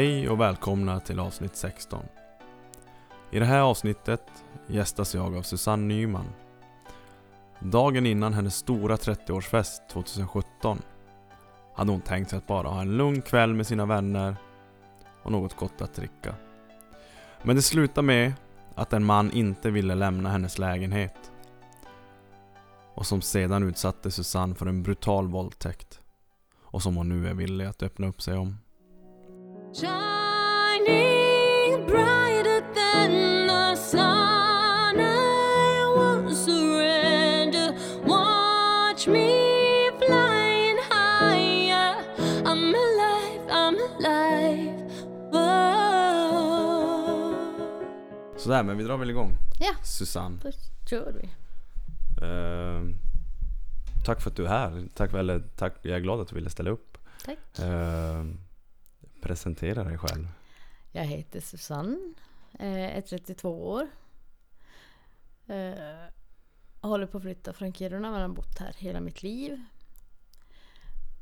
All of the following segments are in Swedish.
Hej och välkomna till avsnitt 16. I det här avsnittet gästas jag av Susanne Nyman. Dagen innan hennes stora 30-årsfest 2017 hade hon tänkt sig att bara ha en lugn kväll med sina vänner och något gott att dricka. Men det slutade med att en man inte ville lämna hennes lägenhet och som sedan utsatte Susanne för en brutal våldtäkt och som hon nu är villig att öppna upp sig om. Shining brighter than the sun, I won't surrender. Watch me flying higher. I'm alive, I'm alive. Whoa. Sådär, men vi drar väl igång. Ja. Susanne. Då kör vi. Eh, tack för att du är här. Tack, eller, tack, jag är glad att du ville ställa upp. Tack. Eh, presentera dig själv. Jag heter Susanne, eh, är 32 år. Eh, Håller på att flytta från Kiruna men har bott här hela mitt liv.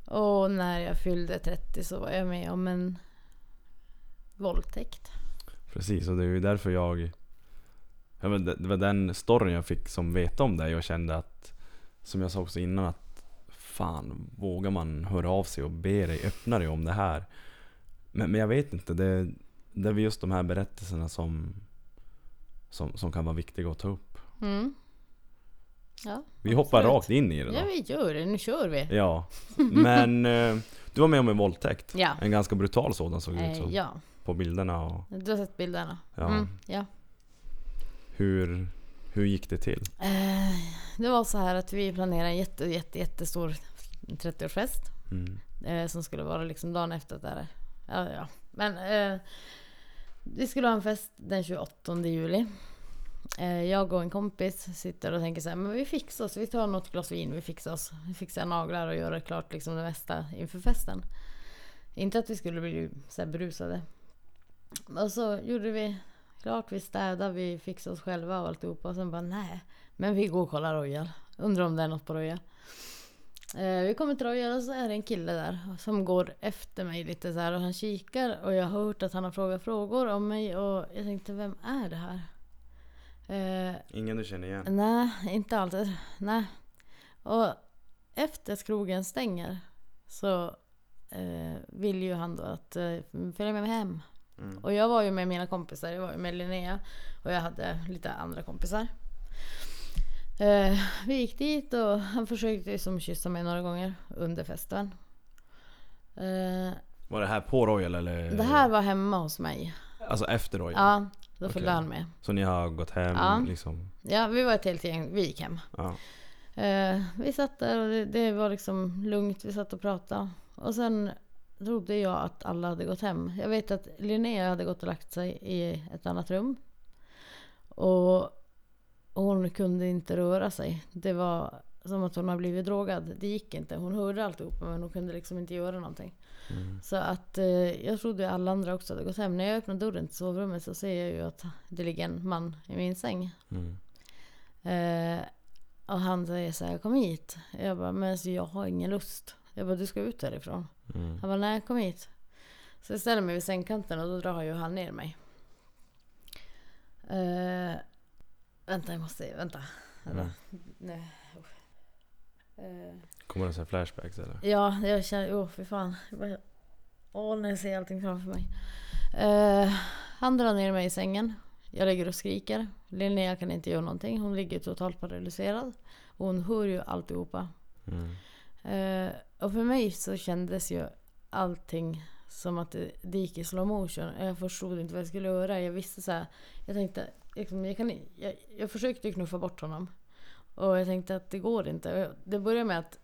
Och när jag fyllde 30 så var jag med om en våldtäkt. Precis, och det är ju därför jag... Det var den storyn jag fick som veta om dig och kände att, som jag sa också innan, att fan, vågar man höra av sig och be dig öppna dig om det här? Men, men jag vet inte, det, det är väl just de här berättelserna som, som, som kan vara viktiga att ta upp. Mm. Ja, Vi hoppar absolut. rakt in i det Ja då. vi gör det, nu kör vi. Ja, men eh, du var med om en våldtäkt. Ja. En ganska brutal sådan såg det ut Eh, som. ja, På bilderna och du har sett bilderna? Ja. Mm, ja. hur, hur gick det till? Eh, det var så här att vi planerade en jätte, jätte, jättestor 30-årsfest. Mm. Eh, som skulle vara liksom dagen efter det där. Ja, ja. Men eh, vi skulle ha en fest den 28 juli. Eh, jag och en kompis sitter och tänker så här, men vi fixar oss. Vi tar något glas vin, vi fixar oss. Vi fixar naglar och gör klart liksom det mesta inför festen. Inte att vi skulle bli så här berusade. Och så gjorde vi klart, vi städade, vi fixade oss själva och alltihopa. Och sen bara nej, men vi går och kollar Royal. Undrar om det är något på Royal. Eh, vi kommer till Royal och så är det en kille där som går efter mig lite så här och han kikar och jag har hört att han har frågat frågor om mig och jag tänkte vem är det här? Eh, Ingen du känner igen? nej, inte alltid. Nej. Och efter att krogen stänger så eh, vill ju han då att eh, följa med mig hem. Mm. Och jag var ju med mina kompisar, jag var ju med Linnea och jag hade lite andra kompisar. Eh, vi gick dit och han försökte ju som kyssa mig några gånger under festen. Eh, Var det här på Royal eller? det här var hemma hos mig. Alltså efter Royal? Ja, då följde Okej. han med. Så ni har gått hem Ja. liksom? Ja, vi var ett helt gäng, vi gick hem. Ja. Eh, vi satt där och det, det var liksom lugnt, vi satt och pratade. Och sen trodde jag att alla hade gått hem. Jag vet att Linnea hade gått och lagt sig i ett annat rum. Och hon kunde inte röra sig. Det var som att hon har blivit drogad. Det gick inte. Hon hörde alltihopa men hon kunde liksom inte göra någonting. Mm. Så att eh, jag trodde alla andra också hade gått hem. När jag öppnar dörren till sovrummet så ser jag ju att det ligger en man i min säng. Mm. Eh, och han säger så här, kom hit. Jag bara, men alltså, jag har ingen lust. Jag bara, du ska ut härifrån. Mm. Han bara, nej kom hit. Så jag ställer mig vid sängkanten och då drar ju han ner mig. Eh, vänta, jag måste, vänta. vänta. Mm. Nej. Eh, Kommer det här flashbacks eller? ja, jag känner, åh fy fan. Jag Åh, när jag ser allting framför mig. Eh, han drar ner mig i sängen. Jag ligger och skriker. Linnea kan inte göra någonting. Hon ligger totalt paralyserad. Och hon hör ju alltihopa. Mm. Eh, och för mig så kändes ju allting som att det, det gick i slow motion. Jag förstod inte vad jag skulle göra. Jag visste så här, Jag tänkte, liksom, jag, kan, jag, jag försökte knuffa bort honom. Och jag tänkte att det går inte. Det började med att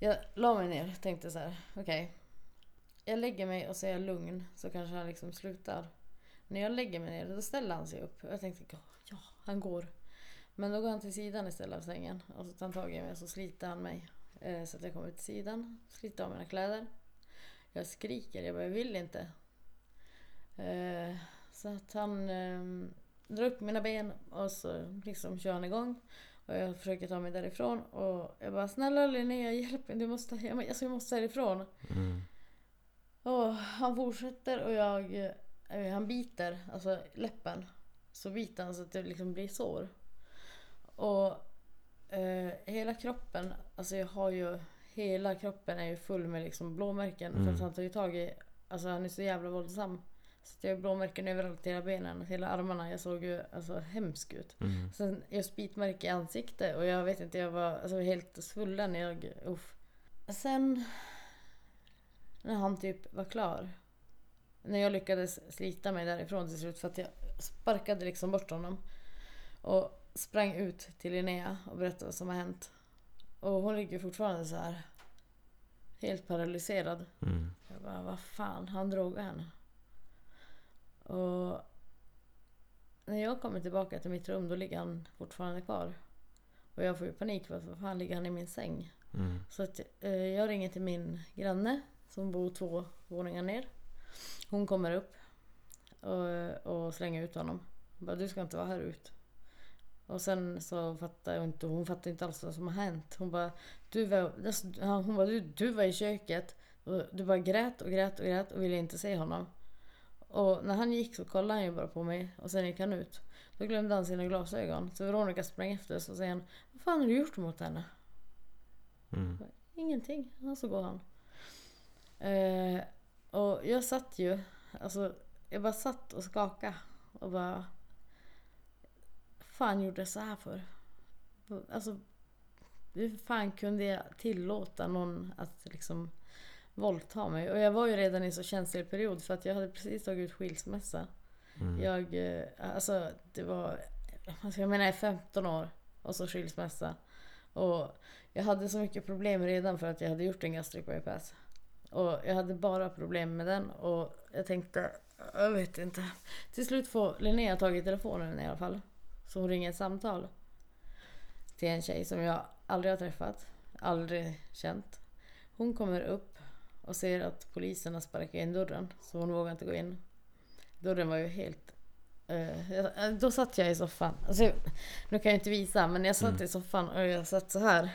jag la mig ner och tänkte så här, okej. jag lägger mig och så är jag lugn så kanske han liksom slutar. När jag lägger mig ner då ställer han sig upp. Och jag tänkte, ja, han går. Men då går han till sidan istället av sängen. Och så tar han tag i mig och så sliter han mig. Eh, så att jag kommer till sidan. Sliter av mina kläder. Jag skriker, jag bara, jag vill inte. Eh, så att han eh, drar upp mina ben och så liksom kör han igång. Och jag försöker ta mig därifrån och jag bara snälla Linnea hjälp mig, du måste, jag, alltså, jag måste härifrån. Mm. Och han fortsätter och jag, eh, han biter, alltså läppen. Så biter han så att det liksom blir sår. Och eh, hela kroppen, alltså jag har ju, hela kroppen är ju full med liksom blåmärken. För Mm. att han tar ju tag i, alltså han är så jävla våldsam. Så jag har blåmärken överallt, hela benen, hela armarna. Jag såg ju alltså hemsk ut. Mm. Sen just bitmärke i ansiktet och jag vet inte, jag var alltså, helt svullen. Jag, uff. Sen när han typ var klar. När jag lyckades slita mig därifrån till slut för att jag sparkade liksom bort honom. Och sprang ut till Linnea och berättade vad som har hänt. Och hon ligger fortfarande så här. Helt paralyserad. Mm. Jag bara, vad fan, han drog henne. Och när jag kommer tillbaka till mitt rum då ligger han fortfarande kvar. Och jag får ju panik för att vad fan ligger han i min säng? Mm. Så att, eh, jag ringer till min granne som bor två våningar ner. Hon kommer upp och, och slänger ut honom. Hon bara, du ska inte vara här ut. Och sen så fattar jag inte, hon fattar inte alls vad som har hänt. Hon bara, du var, ja, hon bara, du, du var i köket och du bara grät och grät och grät och ville inte se honom. Och när han gick så kollade han ju bara på mig och sen gick han ut. Då glömde han sina glasögon. Så Veronica sprang efter och så säger han, vad fan har du gjort mot henne? Mm. Ingenting. Och så går han. Eh, och jag satt ju, alltså jag bara satt och skakade och bara fan gjorde jag så här för? Alltså hur fan kunde jag tillåta någon att liksom våldta mig? Och jag var ju redan i så känslig period för att jag hade precis tagit ut skilsmässa. Mm. Jag, eh, alltså det var, alltså jag menar jag är 15 år och så skilsmässa. Och jag hade så mycket problem redan för att jag hade gjort en gastric bypass. Och jag hade bara problem med den och jag tänkte, jag vet inte. Till slut får Linnea tag i telefonen i alla fall. Så hon ringer ett samtal. Till en tjej som jag aldrig har träffat, aldrig känt. Hon kommer upp och ser att polisen har sparkat in dörren så hon vågar inte gå in. Dörren var ju helt... eh, jag- då satt jag i soffan. Alltså, nu kan jag inte visa men jag satt Mm. i soffan och jag satt så här.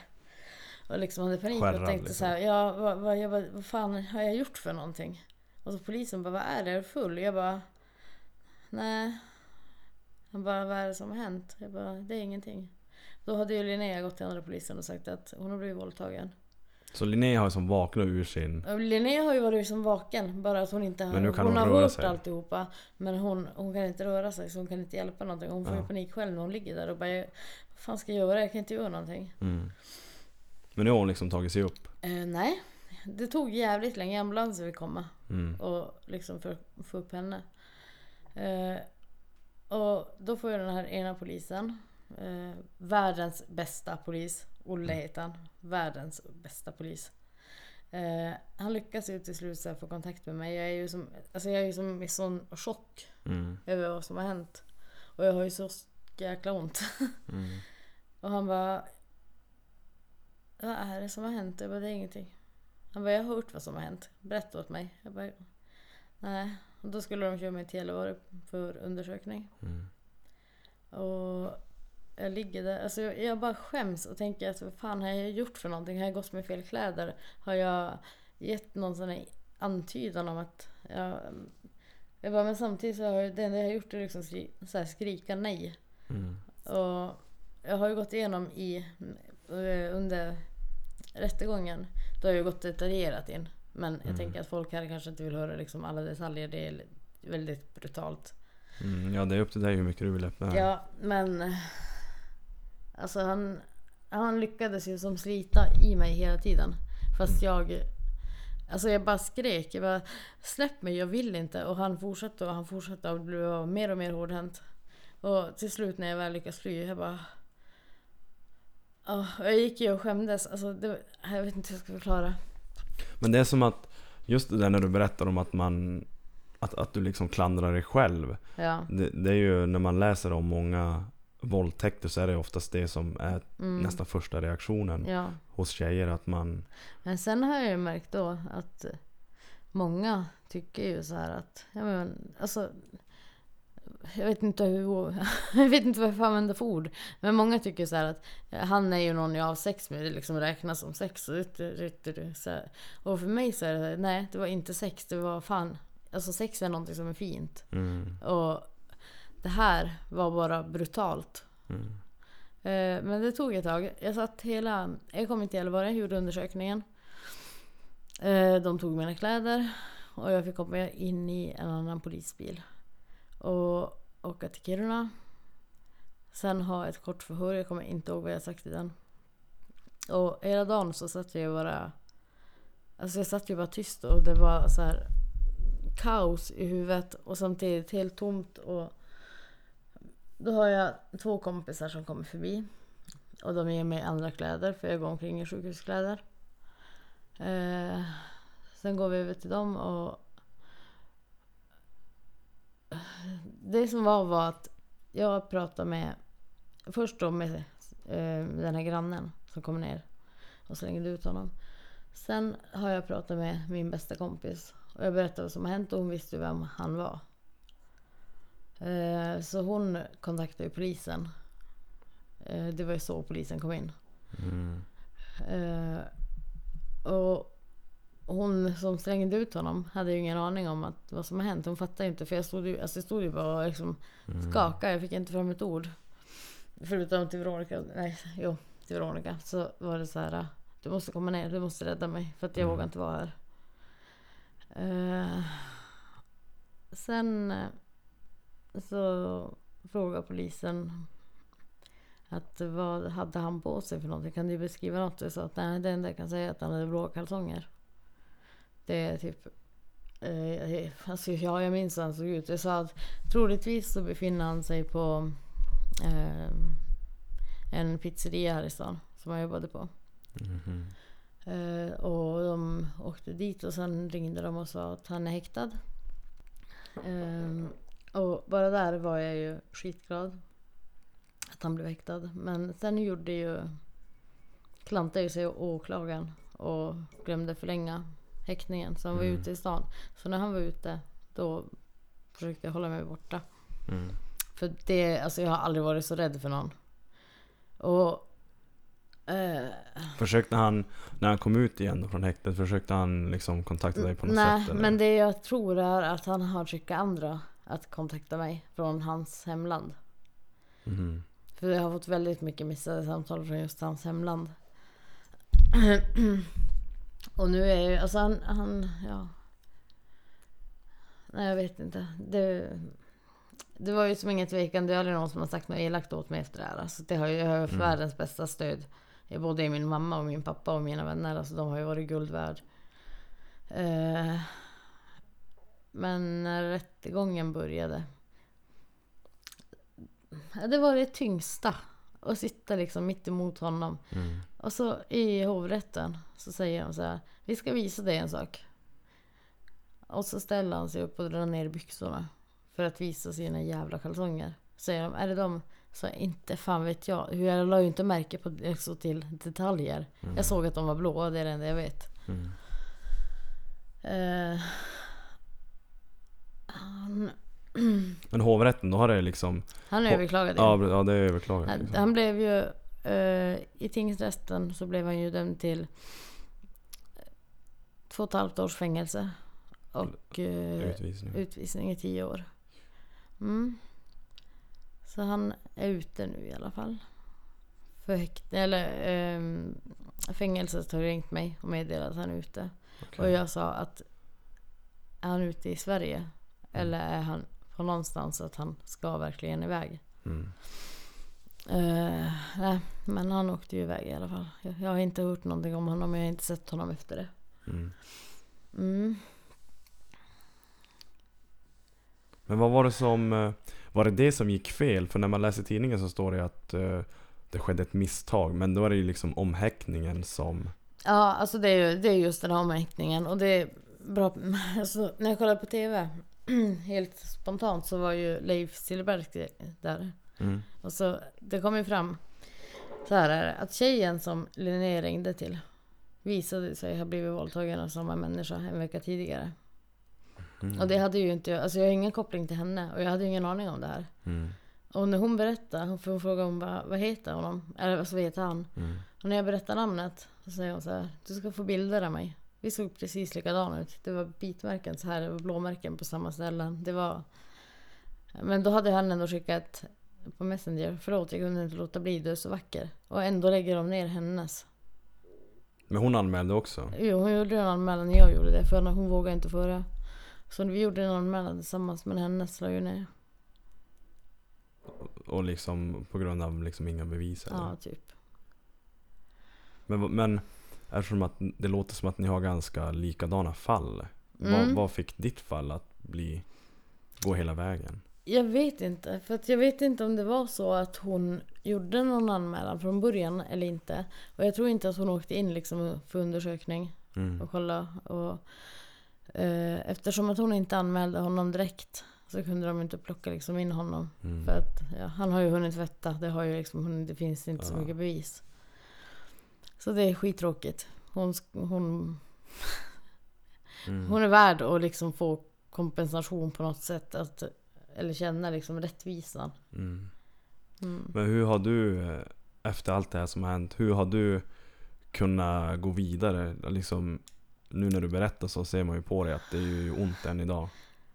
Och liksom hade panik Skärrad och tänkte liksom. så här, ja vad, vad, jag bara, vad fan har jag gjort för någonting? Och så polisen bara, vad är det? Är du full? Jag bara, nej. Han bara, vad är det som har hänt? Jag bara, det är ingenting. Då hade ju Linnea gått till andra polisen och sagt att hon har blivit våldtagen. Så Linnea har som vaknat ur sin... Linnea har ju varit som vaken, bara att hon inte har, Men nu kan hon hon har röra hört sig. alltihopa. Men hon, hon kan inte röra sig så hon kan inte hjälpa någonting. Hon får Ja. ju panik själv när hon ligger där och bara Vad fan ska jag göra? Jag kan inte göra någonting. Mm. Men nu har hon liksom tagit sig upp. Eh, nej, det tog jävligt länge. Ambulansen fick komma Mm. och liksom för få upp henne. Eh, och då får ju den här ena polisen, eh, världens bästa polis, Olle heter han, världens bästa polis. Eh, han lyckas ju till slut få kontakt med mig. Jag är ju som, alltså jag är ju som i sån chock Mm. över vad som har hänt. Och jag har ju så jäkla ont. Mm. Och han bara... Vad är det som har hänt? Jag bara, det är ingenting. Han bara, jag har hört vad som har hänt. Berätta åt mig. Jag bara, nej. Och då skulle de köra mig till Gällivare för undersökning. Mm. Och jag ligger där. Alltså jag, jag bara skäms och tänker att vad fan har jag gjort för någonting? Har jag gått med fel kläder? Har jag gett någon sån här antydan om att jag... Jag bara, men samtidigt så har jag, det enda jag har gjort är liksom skri, så här, skrika nej. Mm. Och jag har ju gått igenom i, eh, under rättegången. Då har jag gått detaljerat in. Men jag Mm. tänker att folk här kanske inte vill höra liksom alla detaljer. Det är väldigt brutalt. Mm. Ja, det är upp till dig hur mycket du vill öppna. Ja, men... Alltså han, han lyckades ju som slita i mig hela tiden. Fast jag... Alltså jag bara skrek. Jag bara, släpp mig, jag vill inte. Och han fortsatte och han fortsatte och blev mer och mer hårdhänt. Och till slut när jag väl lyckades fly, jag bara... Oh, jag gick ju och skämdes. Alltså, det, jag vet inte hur jag ska förklara. Men det är som att, just det där när du berättar om att man att, att du liksom klandrar dig själv. Ja. Det, det är ju när man läser om många våldtäkter så är det oftast det som är Mm. nästan första reaktionen Ja. hos tjejer. Att man... Men sen har jag ju märkt då att många tycker ju så här att, ja men alltså jag vet inte hur, jag vet inte vad jag får använda för ord. Men många tycker så här att eh, han är ju någon jag har sex med, det liksom räknas som sex. Och, för mig så är det, nej det var inte sex, det var fan, alltså sex är någonting som är fint. Mm. Och det här var bara brutalt. Mm. Eh, Men det tog ett tag. Jag satt hela... Jag kom till Gällivare, gjorde undersökningen. Eh, De tog mina kläder och jag fick komma in i en annan polisbil. Och åka till Kiruna. Sen ha ett kort förhör, jag kommer inte ihåg vad jag sagt i den. Och hela dagen så satt jag bara... Alltså jag satt ju bara tyst och det var så här kaos i huvudet och samtidigt helt tomt och då har jag två kompisar som kommer förbi. Och de ger mig andra kläder för jag går omkring i sjukhuskläder. Eh, sen går vi över till dem och... Det som var var att jag pratade med... Först då med eh, den här grannen som kom ner och slängde ut honom. Sen har jag pratat med min bästa kompis och jag berättade vad som har hänt och hon visste vem han var. Eh, Så hon kontaktade ju polisen. Eh, Det var ju så polisen kom in. Mm. Och hon som slängde ut honom hade ju ingen aning om att vad som har hänt. Hon fattade inte för jag stod ju, alltså jag stod ju bara och liksom Mm. skakade. Jag fick inte fram ett ord. Förutom till Veronica, nej jo till Veronica. Så var det så här. Du måste komma ner, du måste rädda mig. För att jag Mm. vågar inte vara här. Eh, sen eh, så frågade polisen att vad hade han på sig för någonting? Kan du beskriva något? Jag sa att nej, det enda jag kan säga är att han hade blå kalsonger. Det är typ... Eh, alltså, ja, jag minns hur han såg ut. Jag sa att troligtvis så befinner han sig på eh, en pizzeria här i stan som han jobbade på. Mhm. Eh, och de åkte dit och sen ringde de och sa att han är häktad. Ehm, och bara där var jag ju skitglad. Att han blev häktad. Men sen gjorde ju... Klantade ju sig åklagaren och glömde förlänga häktningen. Så han var Mm. ute i stan. Så när han var ute då försökte jag hålla mig borta. Mm. För det, alltså jag har aldrig varit så rädd för någon. Och... Eh, Försökte han, när han kom ut igen från häktet, försökte han liksom kontakta dig på något Nej, sätt? eller? men det jag tror är att han har skickat andra att kontakta mig från hans hemland. Mhm. För jag har fått väldigt mycket missade samtal från just hans hemland. Och nu är ju, alltså han, han, ja. Nej jag vet inte. Det, det var ju som ingen tvekan, det är aldrig någon som har sagt något elakt åt mig efter det här. Alltså det har ju, jag har Mm. världens bästa stöd. Både i min mamma och min pappa och mina vänner. Alltså de har ju varit guld värd. Eh, men när rättegången började. ja, Det var det tyngsta. Att sitta liksom mitt emot honom. Mm. Och så i hovrätten så säger de så här. Vi ska visa dig en sak. Och så ställer han sig upp och drar ner byxorna. För att visa sina jävla kalsonger. Säger de, är det de? Så inte fan vet jag. Hur Jag la ju inte märke på så till detaljer. Mm. Jag såg att de var blåa, det är det enda jag vet. Mm. Eh, han, Men hovrätten, då har det liksom... han överklagade. Ja, ja det är överklagat. Han, Liksom. han blev ju... Eh, I tingsrätten så blev han ju dömd till två och ett halvt års fängelse. Och eh, Utvisning. utvisning i tio år. Mm. Så han är ute nu i alla fall. För häkt, eller ehm, fängelset har ringt mig och meddelat att han är ute. Okej. Och jag sa att är han ute i Sverige? Eller är han på någonstans att han ska verkligen iväg? Mm. Eh, nej, men han åkte ju iväg i alla fall. Jag, jag har inte hört någonting om honom, jag har inte sett honom efter det. Mm. Mm. Men vad var det som... eh, Var det det som gick fel? För när man läser tidningen så står det att eh, det skedde ett misstag. Men då är det ju liksom omhäktningen som... Ja, alltså det är ju det är just den här omhäktningen. Och det är bra. Alltså, när jag kollade på TV, helt spontant, så var ju Leif Silbersky där. Mm. Och så, det kom ju fram, så här är det, att tjejen som Linnea ringde till visade sig ha blivit våldtagen av samma människa en vecka tidigare. Mm. Och det hade ju inte jag, alltså jag har ingen koppling till henne och jag hade ju ingen aning om det här. Mm. Och när hon berättade, hon får fråga om vad, vad heter honom? Eller alltså, vad heter han? Mm. Och när jag berättar namnet så säger hon så här, du ska få bilder av mig. Vi såg precis likadana ut. Det var bitmärken så här, det var blåmärken på samma ställen. Det var... Men då hade han ändå skickat på Messenger, förlåt jag kunde inte låta bli, du är så vacker. Och ändå lägger de ner hennes. Men hon anmälde också? Jo, hon gjorde en anmälan när jag gjorde det, för hon vågade inte föra. Så vi gjorde en anmälan tillsammans, men hennes la ju ner. Och liksom på grund av liksom inga bevis eller? Ja, typ. Men, men eftersom att det låter som att ni har ganska likadana fall. Vad, Mm. vad fick ditt fall att bli, gå hela vägen? Jag vet inte, för jag vet inte om det var så att hon gjorde någon anmälan från början eller inte. Och jag tror inte att hon åkte in liksom för undersökning Mm. och kolla. Och, eh, eftersom att hon inte anmälde honom direkt så kunde de inte plocka liksom in honom. Mm. För att ja, han har ju hunnit tvätta, det, har ju liksom, det finns inte så Ja. mycket bevis. Så det är skittråkigt. Hon, hon, Mm. hon är värd att liksom få kompensation på något sätt. Att, eller känna liksom rättvisan. Mm. Mm. Men hur har du, eh, efter allt det här som har hänt, hur har du kunnat gå vidare? Liksom, nu när du berättar så ser man ju på dig att det är ju ont än idag.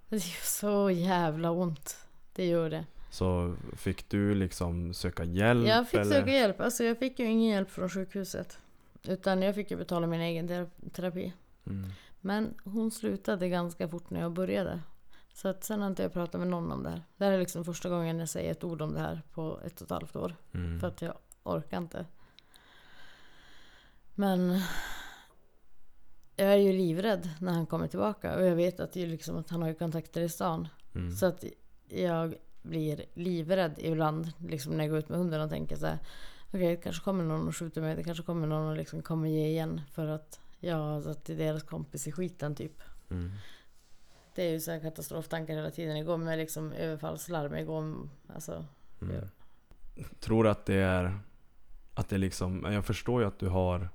Det är så jävla ont. Det gör det. Så fick du liksom söka hjälp? Jag fick eller? söka hjälp. Alltså jag fick ju ingen hjälp från sjukhuset. Utan jag fick ju betala min egen ter- terapi. Mm. Men hon slutade ganska fort när jag började. Så att sen har inte jag pratat med någon om det här. Det här är liksom första gången jag säger ett ord om det här på ett och ett halvt år. Mm. För att jag orkar inte. Men jag är ju livrädd när han kommer tillbaka. Och jag vet att, det är liksom att han har ju kontakter i stan. Mm. Så att jag blir livrädd ibland liksom när jag går ut med hunden och tänker så här. Okej, det kanske kommer någon och skjuter mig. Det kanske kommer någon och liksom kommer ge igen för att jag har satt deras kompis i skiten typ. Mm. Det är ju så här katastroftankar hela tiden. Igår med liksom överfallslarm. Igår, alltså. Mm. Ja. Tror att det är att det liksom, jag förstår ju att du har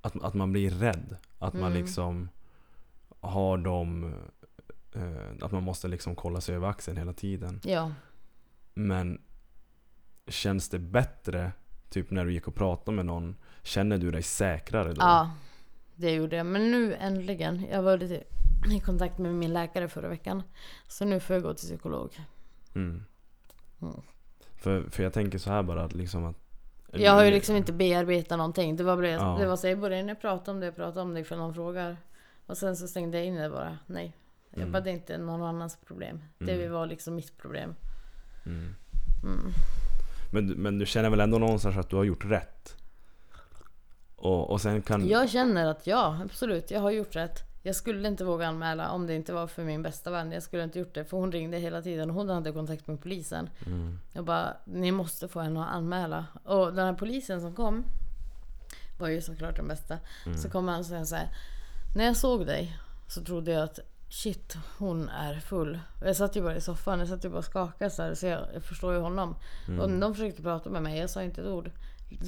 att, att man blir rädd. Att man Mm. liksom har de att man måste liksom kolla sig över axeln hela tiden. Ja. Men känns det bättre typ när du gick och pratade med någon? Känner du dig säkrare då? Ja, det gjorde jag. Men nu äntligen. Jag var lite i kontakt med min läkare förra veckan. Så nu får jag gå till psykolog. Mm. Mm. För, för jag tänker så här bara att liksom att Jag har ju liksom inte bearbetat någonting. Det var, bara, Ja. det var så jag började jag prata om det, jag pratade om det ifall någon frågar. Och sen så stängde jag in det bara. Nej. Jag Mm. bara, det är inte någon annans problem. Det Mm. var liksom mitt problem. Mm. Mm. Men, men du känner väl ändå någonstans att du har gjort rätt? Och, och sen kan... Jag känner att ja, absolut, jag har gjort rätt. Jag skulle inte våga anmäla om det inte var för min bästa vän. Jag skulle inte gjort det för hon ringde hela tiden och hon hade kontakt med polisen. Mm. Jag bara, ni måste få henne att anmäla. Och den här polisen som kom var ju såklart den bästa. Mm. Så kom han och sa så här. När jag såg dig så trodde jag att shit, hon är full. Jag satt ju bara i soffan, jag satt ju bara och skakade så här. Så jag, jag förstår ju honom. Mm. Och de försökte prata med mig, jag sa inte ett ord.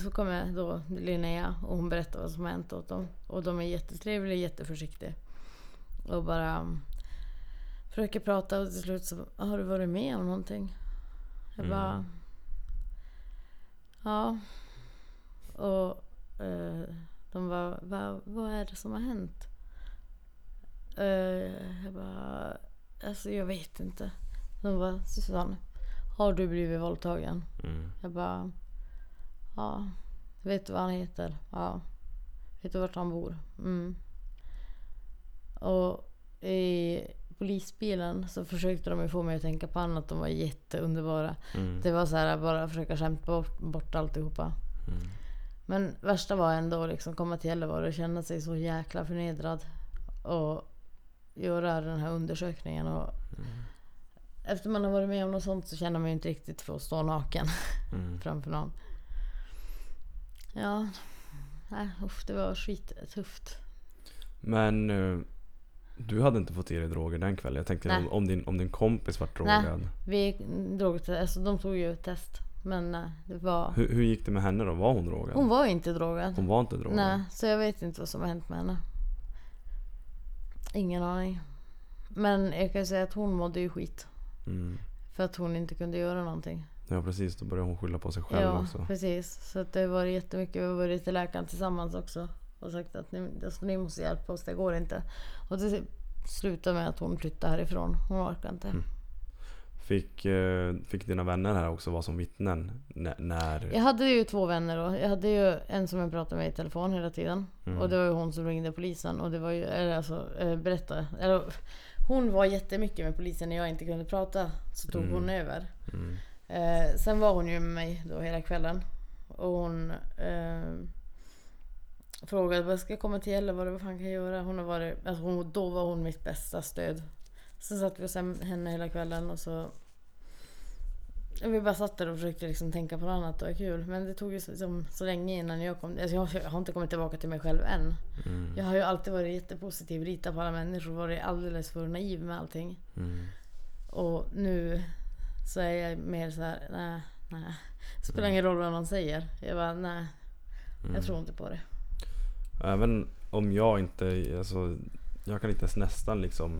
Så kom jag då Linnea och hon berättade vad som har hänt åt dem. Och de är jättetrevliga, jätteförsiktiga. Och bara um, försöker prata och till slut så har du varit med om någonting? Jag Mm. bara... Ja. Och eh, de var vad, vad är det som har hänt? Eh, jag bara, alltså jag vet inte. De bara, Susanne, har du blivit våldtagen? Mm. Jag bara, ja. Vet du vad han heter? Ja. Vet du vart han bor? Mm. Och i polisbilen så försökte de ju få mig att tänka på annat. De var jätteunderbara. Mm. Det var så här bara försöka skämta bort, bort alltihopa. Mm. Men värsta var ändå liksom komma till Gällivare och känna sig så jäkla förnedrad. Och göra den här undersökningen. Och efter man har varit med om något sånt så känner man ju inte riktigt för att stå naken Mm. framför någon. Ja, nej, usch, det var skittufft. Men eh, du hade inte fått i dig droger den kvällen? Jag tänkte Nej. om, om, din, om din kompis var Nej. drogad. Vi drog alltså de tog ju ett test. Men nej, det var... Hur, hur gick det med henne då? Var hon drogad? Hon var inte drogad. Hon var inte drogad? Nej, så jag vet inte vad som har hänt med henne. Ingen aning. Men jag kan säga att hon mådde ju skit. Mm. För att hon inte kunde göra någonting. Ja precis, då börjar hon skylla på sig själv ja, också. precis. Så att det var jättemycket. Vi har varit till läkaren tillsammans också. Och sagt att ni, alltså, ni måste hjälpa oss, det går inte. Och det slutade med att hon flyttade härifrån. Hon orkar inte. Mm. Fick, eh, fick dina vänner här också vara som vittnen n- när... Jag hade ju två vänner då. Jag hade ju en som jag pratade med i telefon hela tiden. Mm. Och det var ju hon som ringde polisen. Och det var ju, eller alltså, eh, berätta. Eller, hon var jättemycket med polisen när jag inte kunde prata. Så tog Mm. hon över. Mm. Eh, sen var hon ju med mig då hela kvällen. Och hon eh, frågade vad ska jag komma till eller vad, det- vad fan kan jag göra? Hon har varit, alltså hon, då var hon mitt bästa stöd. Sen satt vi hos henne hela kvällen och så Vi bara satt där och försökte liksom tänka på något annat och ha kul. Men det tog ju så, liksom, så länge innan jag kom. Alltså jag, jag har inte kommit tillbaka till mig själv än. Mm. Jag har ju alltid varit jättepositiv, litat på alla människor, varit alldeles för naiv med allting. Mm. Och nu så är jag mer så här, nej, nej. Det spelar ingen roll vad någon säger. Jag bara, nej. Mm. Jag tror inte på det. Även om jag inte, alltså, jag kan inte ens nästan liksom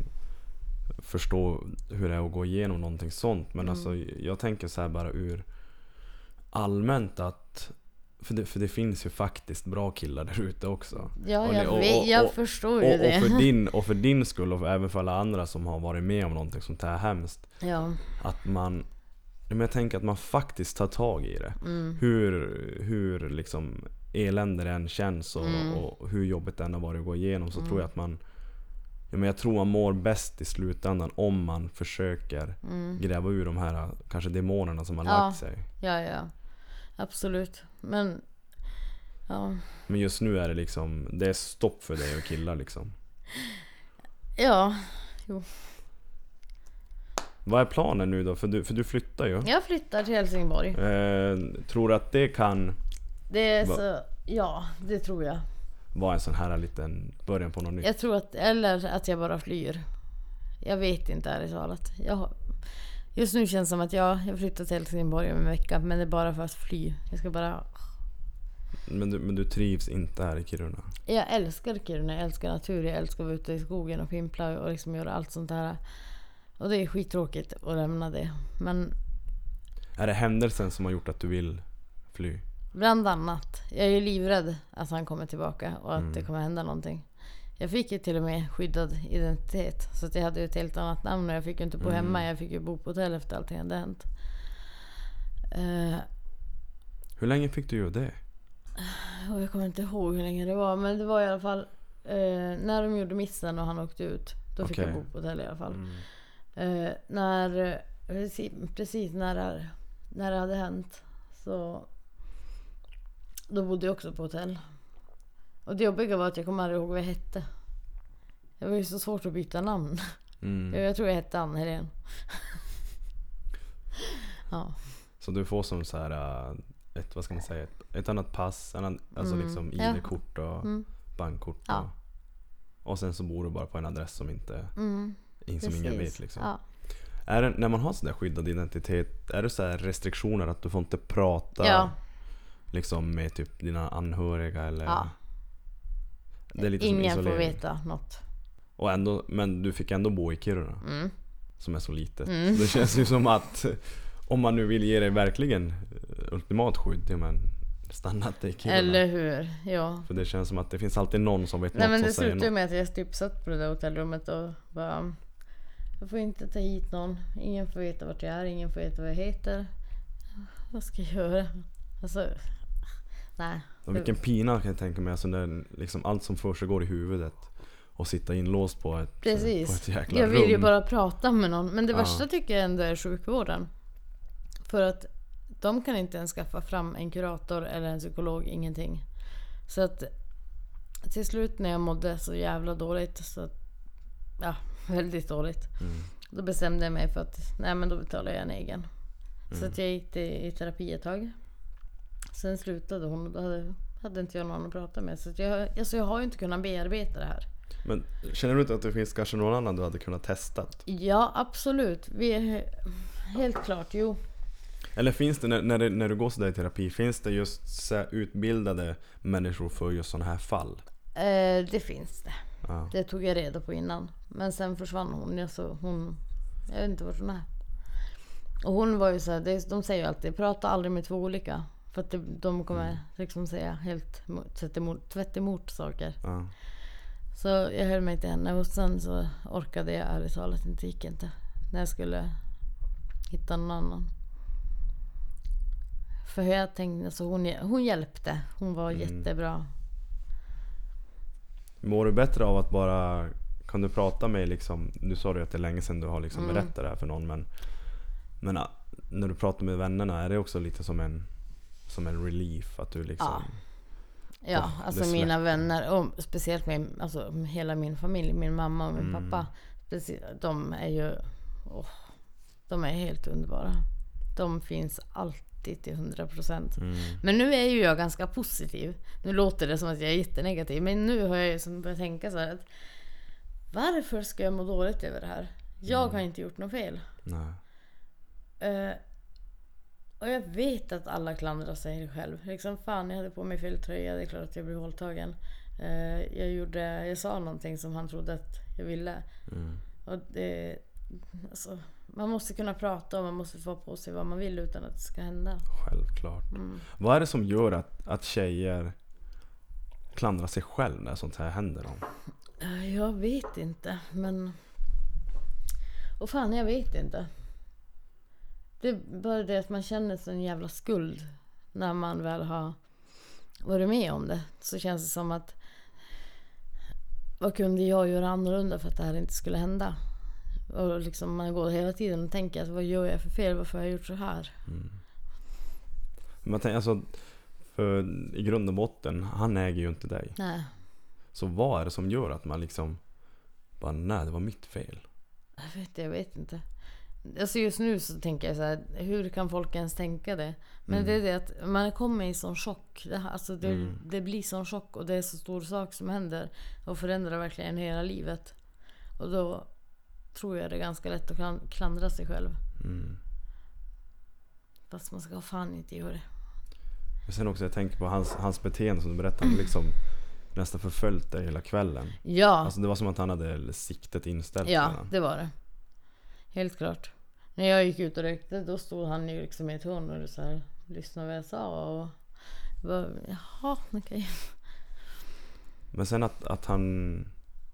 förstå hur det är att gå igenom någonting sånt. Men Mm. alltså jag tänker så här bara ur allmänt att för det, för det finns ju faktiskt bra killar där ute också. Ja, Och jag, det- och- vet, och- jag förstår ju Och, det. och, för din, och för din skull och även för alla andra som har varit med om någonting sånt här hemskt. Ja, Att man, men jag tänker att man faktiskt tar tag i det. mm, Hur, hur liksom elände det än känns och, Mm. och hur jobbigt det än har varit att gå igenom så Mm. tror jag att man ja, men Jag tror man mår bäst i slutändan om man försöker mm. gräva ur de här kanske demonerna som har Ja. lagt sig. Ja, ja. Absolut. Men, ja. Men just nu är det liksom, det är stopp för dig och killar liksom. Ja, Vad är planen nu då? För du, för du flyttar ju. jag flyttar till Helsingborg. Eh, tror du att det kan Det är så, ja, det tror jag. Vara en sån här liten början på något nytt? Jag tror att, eller att jag bara flyr. Jag vet inte ärligt talat. Jag, just nu känns det som att jag, jag flyttar till Helsingborg om en vecka men det är bara för att fly. Jag ska bara... Men, du, men du trivs inte här i Kiruna? Jag älskar Kiruna, jag älskar natur, jag älskar att vara ute i skogen och pimpla och liksom göra allt sånt här. Och det är skittråkigt att lämna det. Men Är det händelsen som har gjort att du vill fly? Bland annat, jag är ju livrädd att han kommer tillbaka och att Mm. det kommer hända någonting. Jag fick ju till och med skyddad identitet. Så att jag hade ju ett helt annat namn och jag fick ju inte bo Mm. hemma. Jag fick ju bo på hotell efter allting hade hänt. Eh, Hur länge fick du göra det? och jag kommer inte ihåg hur länge det var. Men det var i alla fall eh, när de gjorde missen och han åkte ut. Då fick Okej. jag bo på hotell i alla fall. Mm. Eh, när, precis, precis när, det, när det hade hänt så då bodde jag också på hotell. Och det jobbiga var att jag kommer aldrig ihåg vad jag hette. Det var ju så svårt att byta namn. Mm. Jag tror jag hette Ann Helén. ja. Så du får som så här äh, ett, vad ska man säga, ett, ett annat pass, annan, alltså Mm. liksom. ID-kort och Mm. bankkort. Ja. Och, och sen så bor du bara på en adress som inte, Mm, som ingen vet liksom. Ja. Är det, när man har sådär skyddad identitet, är det så här restriktioner att du får inte prata ja. Liksom med typ dina anhöriga eller? Ja. Det är lite Ingen som får veta något. Och ändå, men du fick ändå bo i Kiruna, Mm. som är så litet. Mm. Det känns ju som att om man nu vill ge dig verkligen eh, ultimat skydd, ja men stanna inte i Kiruna. Eller hur? Ja. För det känns som att det finns alltid någon som vet Nej men något det som säger slutade något. med att jag typ satt på det där hotellrummet och bara Jag får inte ta hit någon. Ingen får veta vart jag är. Ingen får veta vad jag heter. Vad ska jag göra? Alltså... Nej. Och vilken pina kan jag tänka mig, alltså när liksom allt som för sig går i huvudet. Och sitta inlåst på ett, Precis. på ett jäkla Jag vill rum. ju bara prata med någon. Men det Ja. värsta tycker jag ändå är sjukvården. För att de kan inte ens skaffa fram en kurator eller en psykolog, ingenting. Så att till slut när jag mådde så jävla dåligt, så att, ja, väldigt dåligt. Mm. Då bestämde jag mig för att nej men då betalar jag en egen. Så Mm. att jag gick i terapi ett tag. Sen slutade hon och då hade, hade inte jag någon att prata med. Så jag, alltså jag har ju inte kunnat bearbeta det här. Men känner du inte att det finns kanske någon annan du hade kunnat testat? Ja, absolut. Vi är, helt klart, jo. Eller finns det, när, när, det, när du går sådär i terapi, finns det just utbildade människor för just sådana här fall? Eh, det finns det. Ja. Det tog jag reda på innan. Men sen försvann hon. Alltså, hon jag vet inte vart hon är. Och hon var ju så här, det, de säger ju alltid prata aldrig med två olika. För att de kommer Mm. liksom säga helt tvärt emot, tvärt emot saker. Ja. Så jag höll mig till henne och sen så orkade jag ärligt talat inte, gick inte. När jag skulle hitta någon annan. För jag tänkte, alltså hon, hon hjälpte. Hon var Mm. jättebra. Mår du bättre av att bara... Kan du prata med liksom... Nu sa du att det är länge sedan du har liksom Mm. berättat det här för någon men... Men ah, när du pratar med vännerna, är det också lite som en... Som en relief? Att du liksom... Ja, Åh, alltså mina vänner och speciellt med alltså, hela min familj, min mamma och min Mm. pappa. De är ju, åh, de är helt underbara. De finns alltid till 100 procent. Mm. Men nu är ju jag ganska positiv. Nu låter det som att jag är jättenegativ. Men nu har jag ju som börjat tänka så här att varför ska jag må dåligt över det här? Jag Mm. har inte gjort något fel. Nej. Eh, och jag vet att alla klandrar sig själv. Liksom fan, jag hade på mig fel tröja. Det är klart att jag blev våldtagen. Eh, jag, gjorde, jag sa någonting som han trodde att jag ville. Mm. Och det, alltså, man måste kunna prata och man måste få på sig vad man vill utan att det ska hända. Självklart. Mm. Vad är det som gör att, att tjejer klandrar sig själv när sånt här händer dem? Eh, Jag vet inte, men... Och fan, jag vet inte. Det är bara det att man känner sån jävla skuld när man väl har varit med om det. Så känns det som att vad kunde jag göra annorlunda för att det här inte skulle hända? Och liksom man går hela tiden och tänker att vad gör jag för fel? Varför har jag gjort så här? Man tänker, alltså, för i grund och botten, han äger ju inte dig. Nej, Så vad är det som gör att man liksom bara, nej det var mitt fel. jag vet, jag vet inte. Alltså just nu så tänker jag så här, hur kan folk ens tänka det? Men det är det att man kommer i sån chock. Alltså det, Mm. det blir sån chock och det är så stor sak som händer. Och förändrar verkligen hela livet. Och då tror jag det är ganska lätt att klan- klandra sig själv. Mm. Fast man ska fan inte göra det. Men sen också, jag tänker på hans, hans beteende som du berättade. Han liksom nästan förföljt dig hela kvällen. Ja, Alltså det var som att han hade siktet inställt ja det var det. Helt klart. När jag gick ut och rökte då stod han ju liksom i ett hörn och så här, lyssnade vad jag sa. Och bara, jaha, okej. Men sen att, att han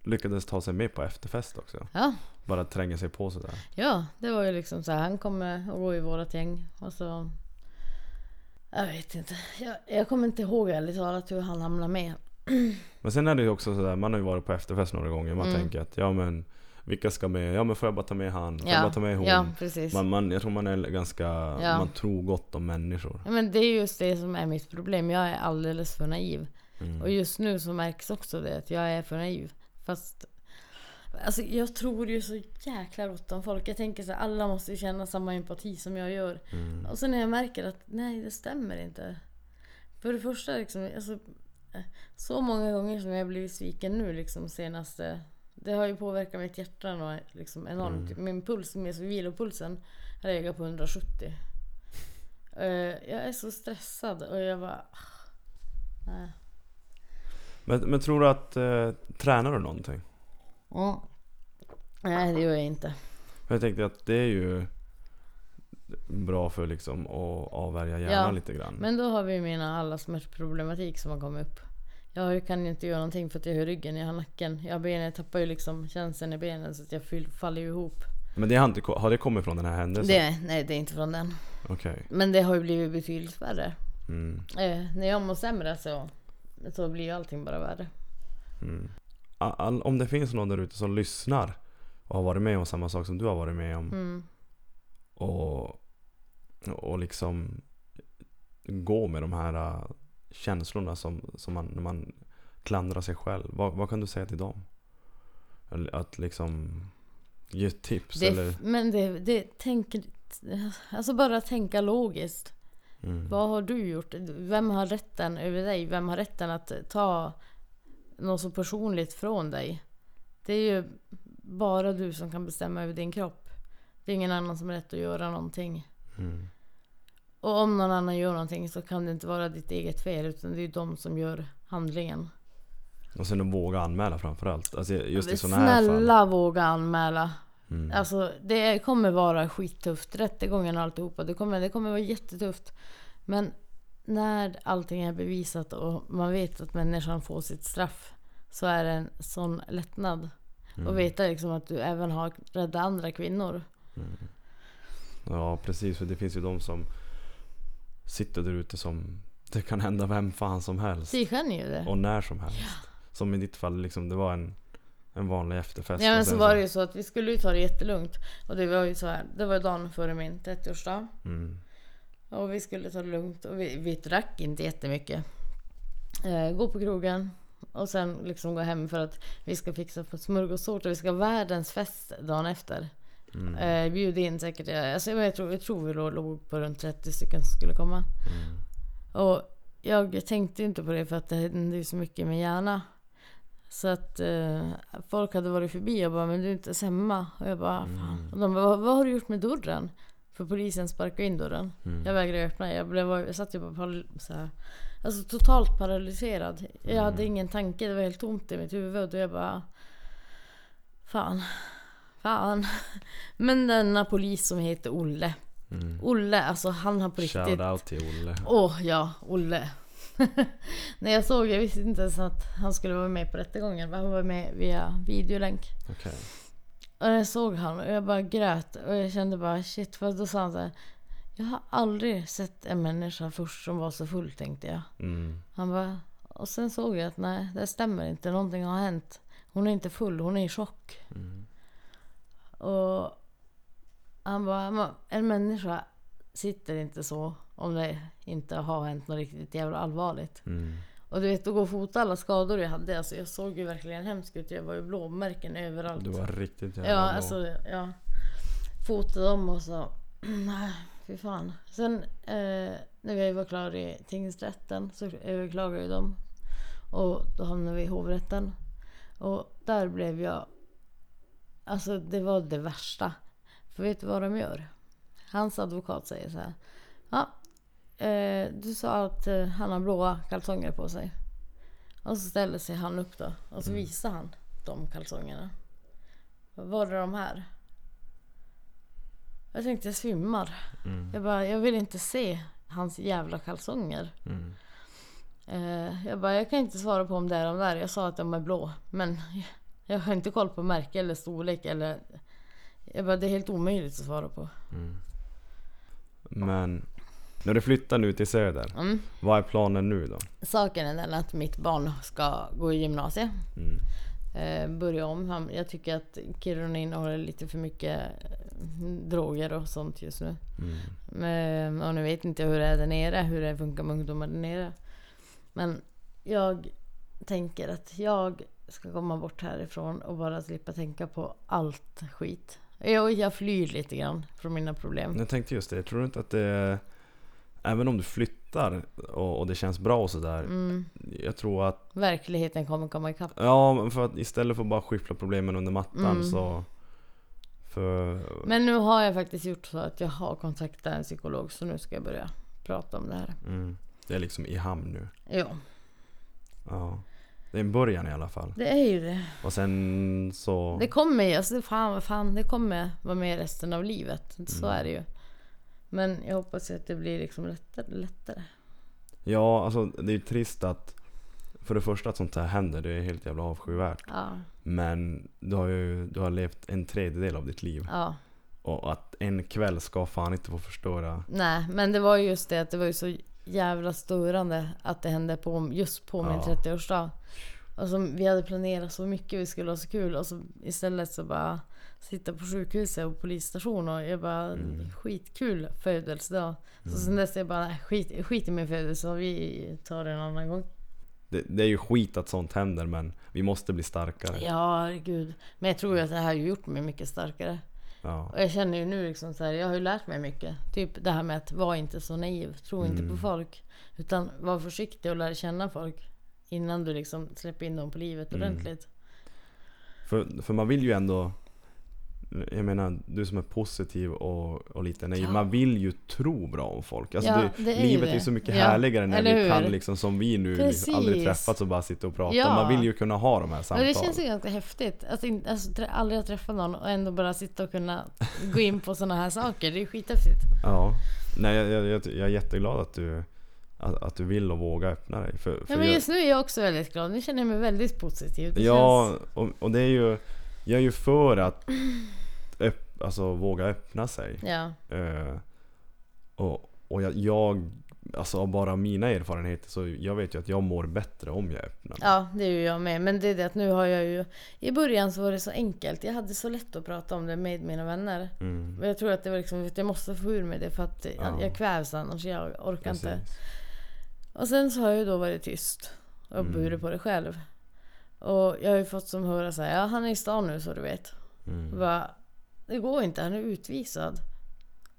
lyckades ta sig med på efterfest också. Ja, Bara tränga sig på sådär. Ja, det var ju liksom så här. Han kommer att gå i vårat gäng. Och så... Jag vet inte. Jag, jag kommer inte ihåg ärligt talat hur han hamnade med. Men sen är det ju också sådär, man har ju varit på efterfest några gånger. Man Mm. tänker att ja men vilka ska med? Ja men får jag bara ta med han? Får jag Ja, bara ta med hon? ja precis. Man, man, jag tror man är ganska, Ja. man tror gott om människor. Ja, men det är just det som är mitt problem. Jag är alldeles för naiv. Mm. Och just nu så märks också det att jag är för naiv. Fast Alltså jag tror ju så jäkla gott om folk. Jag tänker så här, alla måste ju känna samma empati som jag gör. Mm. Och sen när jag märker att nej, det stämmer inte. För det första liksom, alltså, så många gånger som jag blivit sviken nu liksom senaste... Det har ju påverkat mitt hjärta och liksom enormt. Min puls, med vilopulsen, har legat på 170. Eh, jag är så stressad och jag bara... ah. Men, men tror du att, eh, tränar du någonting? Mm. Nej, det gör jag inte. Jag tänkte att det är ju bra för liksom att avvärja hjärnan Ja, lite grann. Men då har vi mina alla smärtproblematik som har kommit upp. Jag kan ju inte göra någonting för att jag har ryggen, jag har nacken. Jag, benen, jag tappar ju liksom känseln i benen så att jag faller ju ihop. Men det har, inte, har det kommit från den här händelsen? Det, nej, det är inte från den. Okej. Men det har ju blivit betydligt värre. Mm. Eh, när jag mår sämre så, så blir ju allting bara värre. Mm. All, om det finns någon där ute som lyssnar och har varit med om samma sak som du har varit med om Mm. och, och liksom gå med de här känslorna som, som man, när man klandrar sig själv. Vad, vad kan du säga till dem? Att liksom ge tips Det, eller? men det, det tänker... Alltså bara tänka logiskt. Mm. Vad har du gjort? Vem har rätten över dig? Vem har rätten att ta något så personligt från dig? Det är ju bara du som kan bestämma över din kropp. Det är ingen annan som har rätt att göra någonting. Mm. Och om någon annan gör någonting så kan det inte vara ditt eget fel utan det är de som gör handlingen. Och sen att våga anmäla framförallt. Alltså just i sådana här fall. Snälla våga anmäla. Mm. Alltså det kommer vara skittufft. Rättegången och alltihopa. Det kommer, det kommer vara jättetufft. Men när allting är bevisat och man vet att människan får sitt straff. Så är det en sån lättnad. Mm. Och veta liksom att du även har räddat andra kvinnor. Ja precis, för det finns ju de som sitter där ute som det kan hända vem fan som helst. Det känner ju det. Och när som helst. Som i ditt fall, liksom, det var en, en vanlig efterfest. Ja men så var det ju så att vi skulle ju ta det jättelugnt. Och det var ju så här. Det var dagen före min 30-årsdag. Mm. Och vi skulle ta det lugnt och vi, vi drack inte jättemycket. Eh, gå på krogen och sen liksom gå hem för att vi ska fixa på smörgåstårta. Vi ska ha världens fest dagen efter. Mm. Eh, bjud in säkert, eh, alltså, jag, tror, jag tror vi låg, på runt 30 stycken som skulle komma. Mm. Och jag tänkte inte på det för att det hände ju så mycket min hjärna. Så att eh, folk hade varit förbi och bara, men du är inte ens hemma. Och jag bara, fan. Och de bara, vad, har du gjort med dörren? För polisen sparkade in dörren. Mm. Jag vägrade öppna. Jag, blev, jag satt ju bara så här, alltså totalt paralyserad. Jag hade ingen tanke. Det var helt tomt i mitt huvud. Och jag bara... Fan. Fan. Men denna polis som heter Olle. Mm. Olle, alltså han har på riktigt... Shout out till Olle. Åh ja, Olle. När jag såg, jag visste inte ens att han skulle vara med på rättegången. Han var med via videolänk. Okej. Och jag såg han och jag bara grät. Och jag kände bara shit. För då sa han så här. Jag har aldrig sett en människa först som var så full tänkte jag. Mm. Han bara. Och sen såg jag att nej det stämmer inte. Någonting har hänt. Hon är inte full, hon är i chock. Mm. Och han bara. "Men En människa sitter inte så. Om det inte har hänt något riktigt jävla allvarligt. Mm. Och du vet att gå och fota alla skador jag hade. Alltså jag såg ju verkligen hemskt ut. Jag var ju blåmärken överallt. Du var riktigt jävla Ja, bra. alltså ja. Fotade dem och så... Nej, fy fan. Sen eh, när vi var klara i tingsrätten så överklagade ju de. Och då hamnade vi i hovrätten. Och där blev jag... Alltså det var det värsta. För vet du vad de gör? Hans advokat säger så här. Ja, eh, du sa att eh, han har blåa kalsonger på sig. Och så ställer sig han upp då. Och så visar han de kalsongerna. Var är de här? Jag tänkte jag svimmar. Mm. Jag bara, jag vill inte se hans jävla kalsonger. Mm. Eh, jag bara, jag kan inte svara på om det är de där. Jag sa att de är blå. Men jag har inte koll på märke eller storlek eller... Jag bara, det är helt omöjligt att svara på. Men när du flyttar nu till Söder, Mm. vad är planen nu då? Saken är den att mitt barn ska gå i gymnasiet. Mm. Eh, börja om. Jag tycker att Kiruna innehåller lite för mycket eh, droger och sånt just nu. Mm. Men, och nu vet inte jag hur det är där nere, hur det funkar med ungdomar där nere. Men jag tänker att jag ska komma bort härifrån och bara slippa tänka på allt skit. Jag, jag flyr lite grann från mina problem. Jag tänkte just det, jag tror inte att det... Även om du flyttar och, och det känns bra och sådär. Mm, Jag tror att... verkligheten kommer komma ikapp. Ja, för att istället för att bara skyffla problemen under mattan Mm. så... För... Men nu har jag faktiskt gjort så att jag har kontaktat en psykolog så nu ska jag börja prata om det här. Mm, det är liksom i hamn nu. Ja, Ja. Det är en början i alla fall. det är ju det. Och sen så... Det kommer ju, alltså fan vad fan, det kommer vara med resten av livet. Så Mm. är det ju. Men jag hoppas att det blir liksom lättare. lättare. Ja, alltså det är ju trist att... För det första att sånt här händer, det är helt jävla avskyvärt. Ja, Men du har ju du har levt en tredjedel av ditt liv. ja. Och att en kväll ska fan inte få förstöra. Nej, men det var ju just det att det var ju så jävla störande att det hände på, just på min Ja. 30-årsdag. Och så, vi hade planerat så mycket, vi skulle ha så kul och så istället så bara sitta på sjukhuset och polisstation och jag bara Mm. skitkul födelsedag. Så sen dess jag bara nej, skit, skit i min födelsedag, vi tar det en annan gång. Det, det är ju skit att sånt händer men vi måste bli starkare. Ja, gud. Men jag tror ju att det här har gjort mig mycket starkare. Ja. Och jag känner ju nu liksom så här, jag har ju lärt mig mycket. Typ det här med att vara inte så naiv, tro inte Mm. på folk. Utan var försiktig och lär känna folk. Innan du liksom släpper in dem på livet Mm. ordentligt. För, för man vill ju ändå... jag menar, du som är positiv och, och lite naiv, Ja. man vill ju tro bra om folk. Alltså Ja, det, det är livet är det. ju så mycket härligare när eller vi hur? kan liksom som vi nu liksom, aldrig träffats och bara sitta och prata. Man vill ju kunna ha de här Men samtalen. det känns ju ganska häftigt. Att in, alltså, trä- aldrig ha träffat någon och ändå bara sitta och kunna gå in på sådana här saker. Det är skithäftigt. Ja. Nej, jag, jag, jag, jag är jätteglad att du, att, att du vill och vågar öppna dig. För, för Ja, men just nu är jag också väldigt glad. Nu känner jag mig väldigt positiv. Det Ja, känns, och, och det är ju, jag är ju för att alltså, våga öppna sig. ja. Eh, och och jag, jag, alltså av bara mina erfarenheter så jag vet ju att jag mår bättre om jag öppnar mig. ja, det är ju jag med. Men det är det att nu har jag ju... I början så var det så enkelt. Jag hade så lätt att prata om det med mina vänner. Mm, Men jag tror att det var liksom att jag måste få ur mig det för att jag, Ja. jag kvävs annars. Jag orkar inte. precis. Och sen så har jag ju då varit tyst och Mm. burit på det själv. Och jag har ju fått som höra så här, ja han är i stan nu så du vet. Mm, Bara, det går inte, han är utvisad.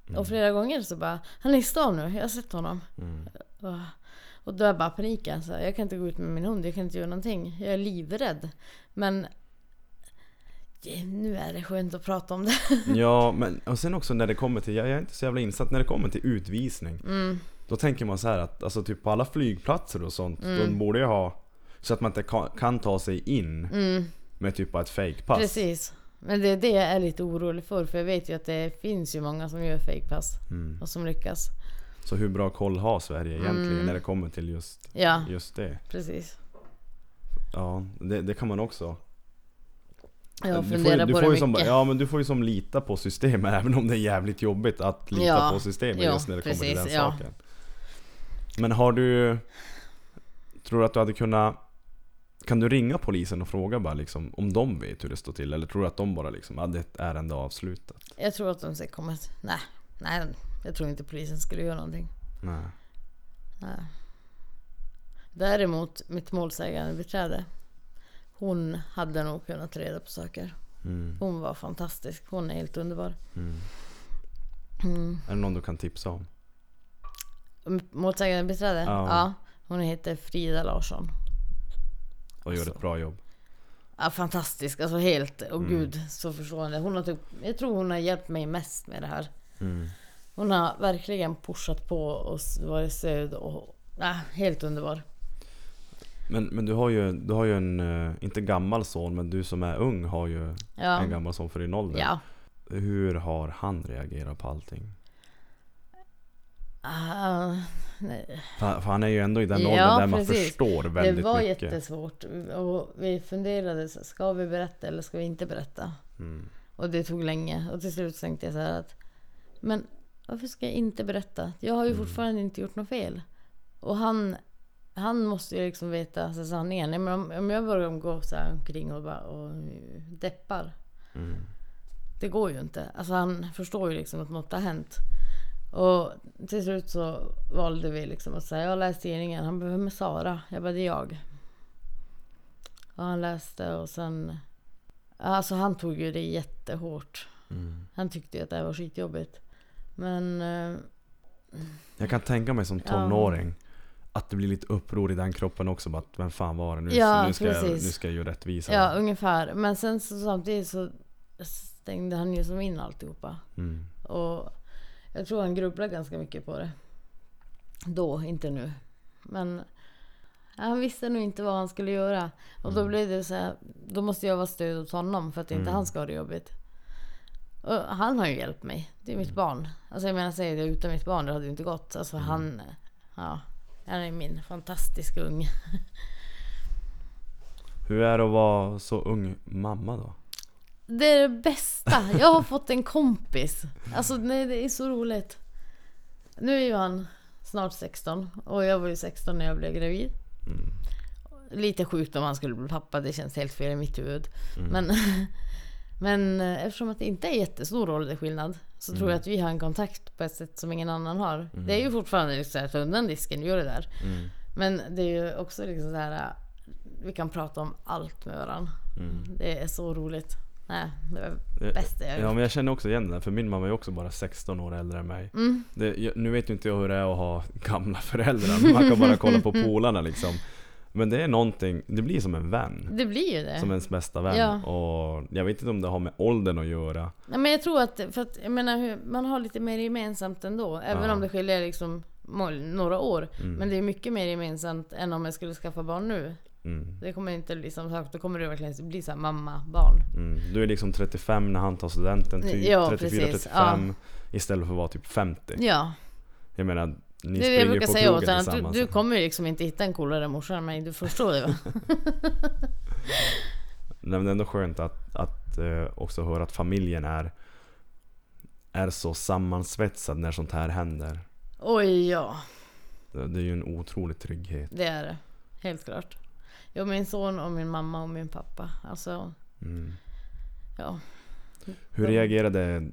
mm, Och flera gånger så bara, han är i stan nu, jag har sett honom. mm. Och, och då är bara paniken. Så här, jag kan inte gå ut med min hund, jag kan inte göra någonting. Jag är livrädd. Men nu är det skönt att prata om det. Ja, men och sen också när det kommer till, jag är inte så jävla insatt, när det kommer till utvisning. Mm, Då tänker man så här att, alltså typ på alla flygplatser och sånt, Mm. de borde ju ha så att man inte kan, kan ta sig in mm, med typ bara ett fejkpass. precis. Men det är det jag är lite orolig för. För jag vet ju att det finns ju många som gör fejkpass. Mm. Och som lyckas. Så hur bra koll har Sverige egentligen Mm. när det kommer till just, Ja, just det? precis. Ja, det, det kan man också. Jag du får, ju- funderar du på får det som, mycket. Ja men du får ju som lita på systemet även om det är jävligt jobbigt att lita Ja, på systemet ja, just när det kommer till precis, den ja. saken. Men har du... Tror du att du hade kunnat... Kan du ringa polisen och fråga bara liksom om de vet hur det står till? Eller tror du att de bara liksom hade ett ärende avslutat? Jag tror att de ska komma... Nej, nej. Jag tror inte polisen skulle göra någonting. Nej. Nej. Däremot mitt målsägande beträde. Hon hade nog kunnat ta reda på saker. Mm. Hon var fantastisk. Hon är helt underbar. Mm. Mm. Är det någon du kan tipsa om? Målsägande beträde? Ja. Ja. Hon heter Frida Larsson. Och gör Alltså. ett bra jobb? Ja, fantastisk. Alltså helt. Och Mm. gud så förstående. Hon har typ, jag tror hon har hjälpt mig mest med det här. Mm. Hon har verkligen pushat på och varit stöd och... Ja, helt underbar. Men, men du har ju, du har ju en, eh, inte gammal son, men du som är ung har ju Ja. en gammal son för din ålder. Ja. Hur har han reagerat på allting? Ah, nej. För, han är ju ändå i den Ja, åldern där man precis. förstår Det väldigt var mycket. jättesvårt. Och vi funderade, ska vi berätta eller ska vi inte berätta? Mm. Och det tog länge. Och till slut tänkte jag så här att Men varför ska jag inte berätta? Jag har ju Mm. fortfarande inte gjort något fel. Och han, han måste ju liksom veta så sanningen. Men om, om jag börjar gå så här omkring och, bara, och deppar. Mm. Det går ju inte. Alltså han förstår ju liksom att något har hänt. Och till slut så valde vi liksom att säga, jag har läst tidningen. Han bara, vem är Sara? Jag bara, det är jag. Och han läste och sen... Alltså han tog ju det jättehårt. Mm. Han tyckte ju att det här var skitjobbigt. Men... eh, Jag kan tänka mig som Ja. tonåring att det blir lite uppror i den kroppen också. Bara, att, vem fan var det nu? Ja, nu, ska jag, nu ska jag göra rättvisa. Ja, ungefär. Men sen så samtidigt så stängde han ju som in alltihopa. Mm. Och jag tror han grubblade ganska mycket på det. Då, inte nu. Men han visste nog inte vad han skulle göra. Och då Mm. blev det så här, då måste jag vara stöd åt honom för att inte Mm. han ska ha det jobbigt. Och han har ju hjälpt mig. Det är mitt Mm. barn. Alltså jag menar, säger det utan mitt barn, det hade ju inte gått. Alltså Mm. han, ja, han är min fantastiska ung. Hur är det att vara så ung mamma då? Det är det bästa. Jag har fått en kompis. Alltså nej, det är så roligt. Nu är ju han snart 16 och jag var ju 16 när jag blev gravid. Mm. Lite sjukt om han skulle bli pappa, det känns helt fel i mitt huvud. Mm. Men, men eh, eftersom att det inte är jättestor åldersskillnad så tror Mm. jag att vi har en kontakt på ett sätt som ingen annan har. Det är ju fortfarande liksom så här, ta undan disken, gör det där. Mm. Men det är ju också liksom så här, äh, vi kan prata om allt med varandra. Mm. Det är så roligt. Nej, det var Det- det bästa jag Ja gjort. men jag känner också igen det, för min mamma är också bara 16 år äldre än mig. Mm. Det, nu vet ju inte jag hur det är att ha gamla föräldrar, men man kan bara kolla på polarna liksom. Men det är någonting, det blir som en vän. Det blir ju det. Som ens bästa vän. Ja. Och jag vet inte om det har med åldern att göra. Nej, men jag tror att, för att jag menar, man har lite mer gemensamt ändå. Även Ja. om det skiljer liksom några år. Mm. Men det är mycket mer gemensamt än om jag skulle skaffa barn nu. Mm. Det kommer inte liksom då kommer det verkligen bli så mamma, barn. Mm. Du är liksom 35 när han tar studenten, typ Ja, precis. 34-35 istället för att vara typ 50. Ja, Jag menar, ni det är det jag brukar säga åt att Du, du kommer ju liksom inte hitta en coolare morsa än mig. Du förstår det va? Nej, men det är ändå skönt att, att eh, också höra att familjen är, är så sammansvetsad när sånt här händer. Oj ja, Det, det är ju en otrolig trygghet. det är det. Helt klart. Jag, min son och min mamma och min pappa. Alltså, Mm. ja. Hur reagerade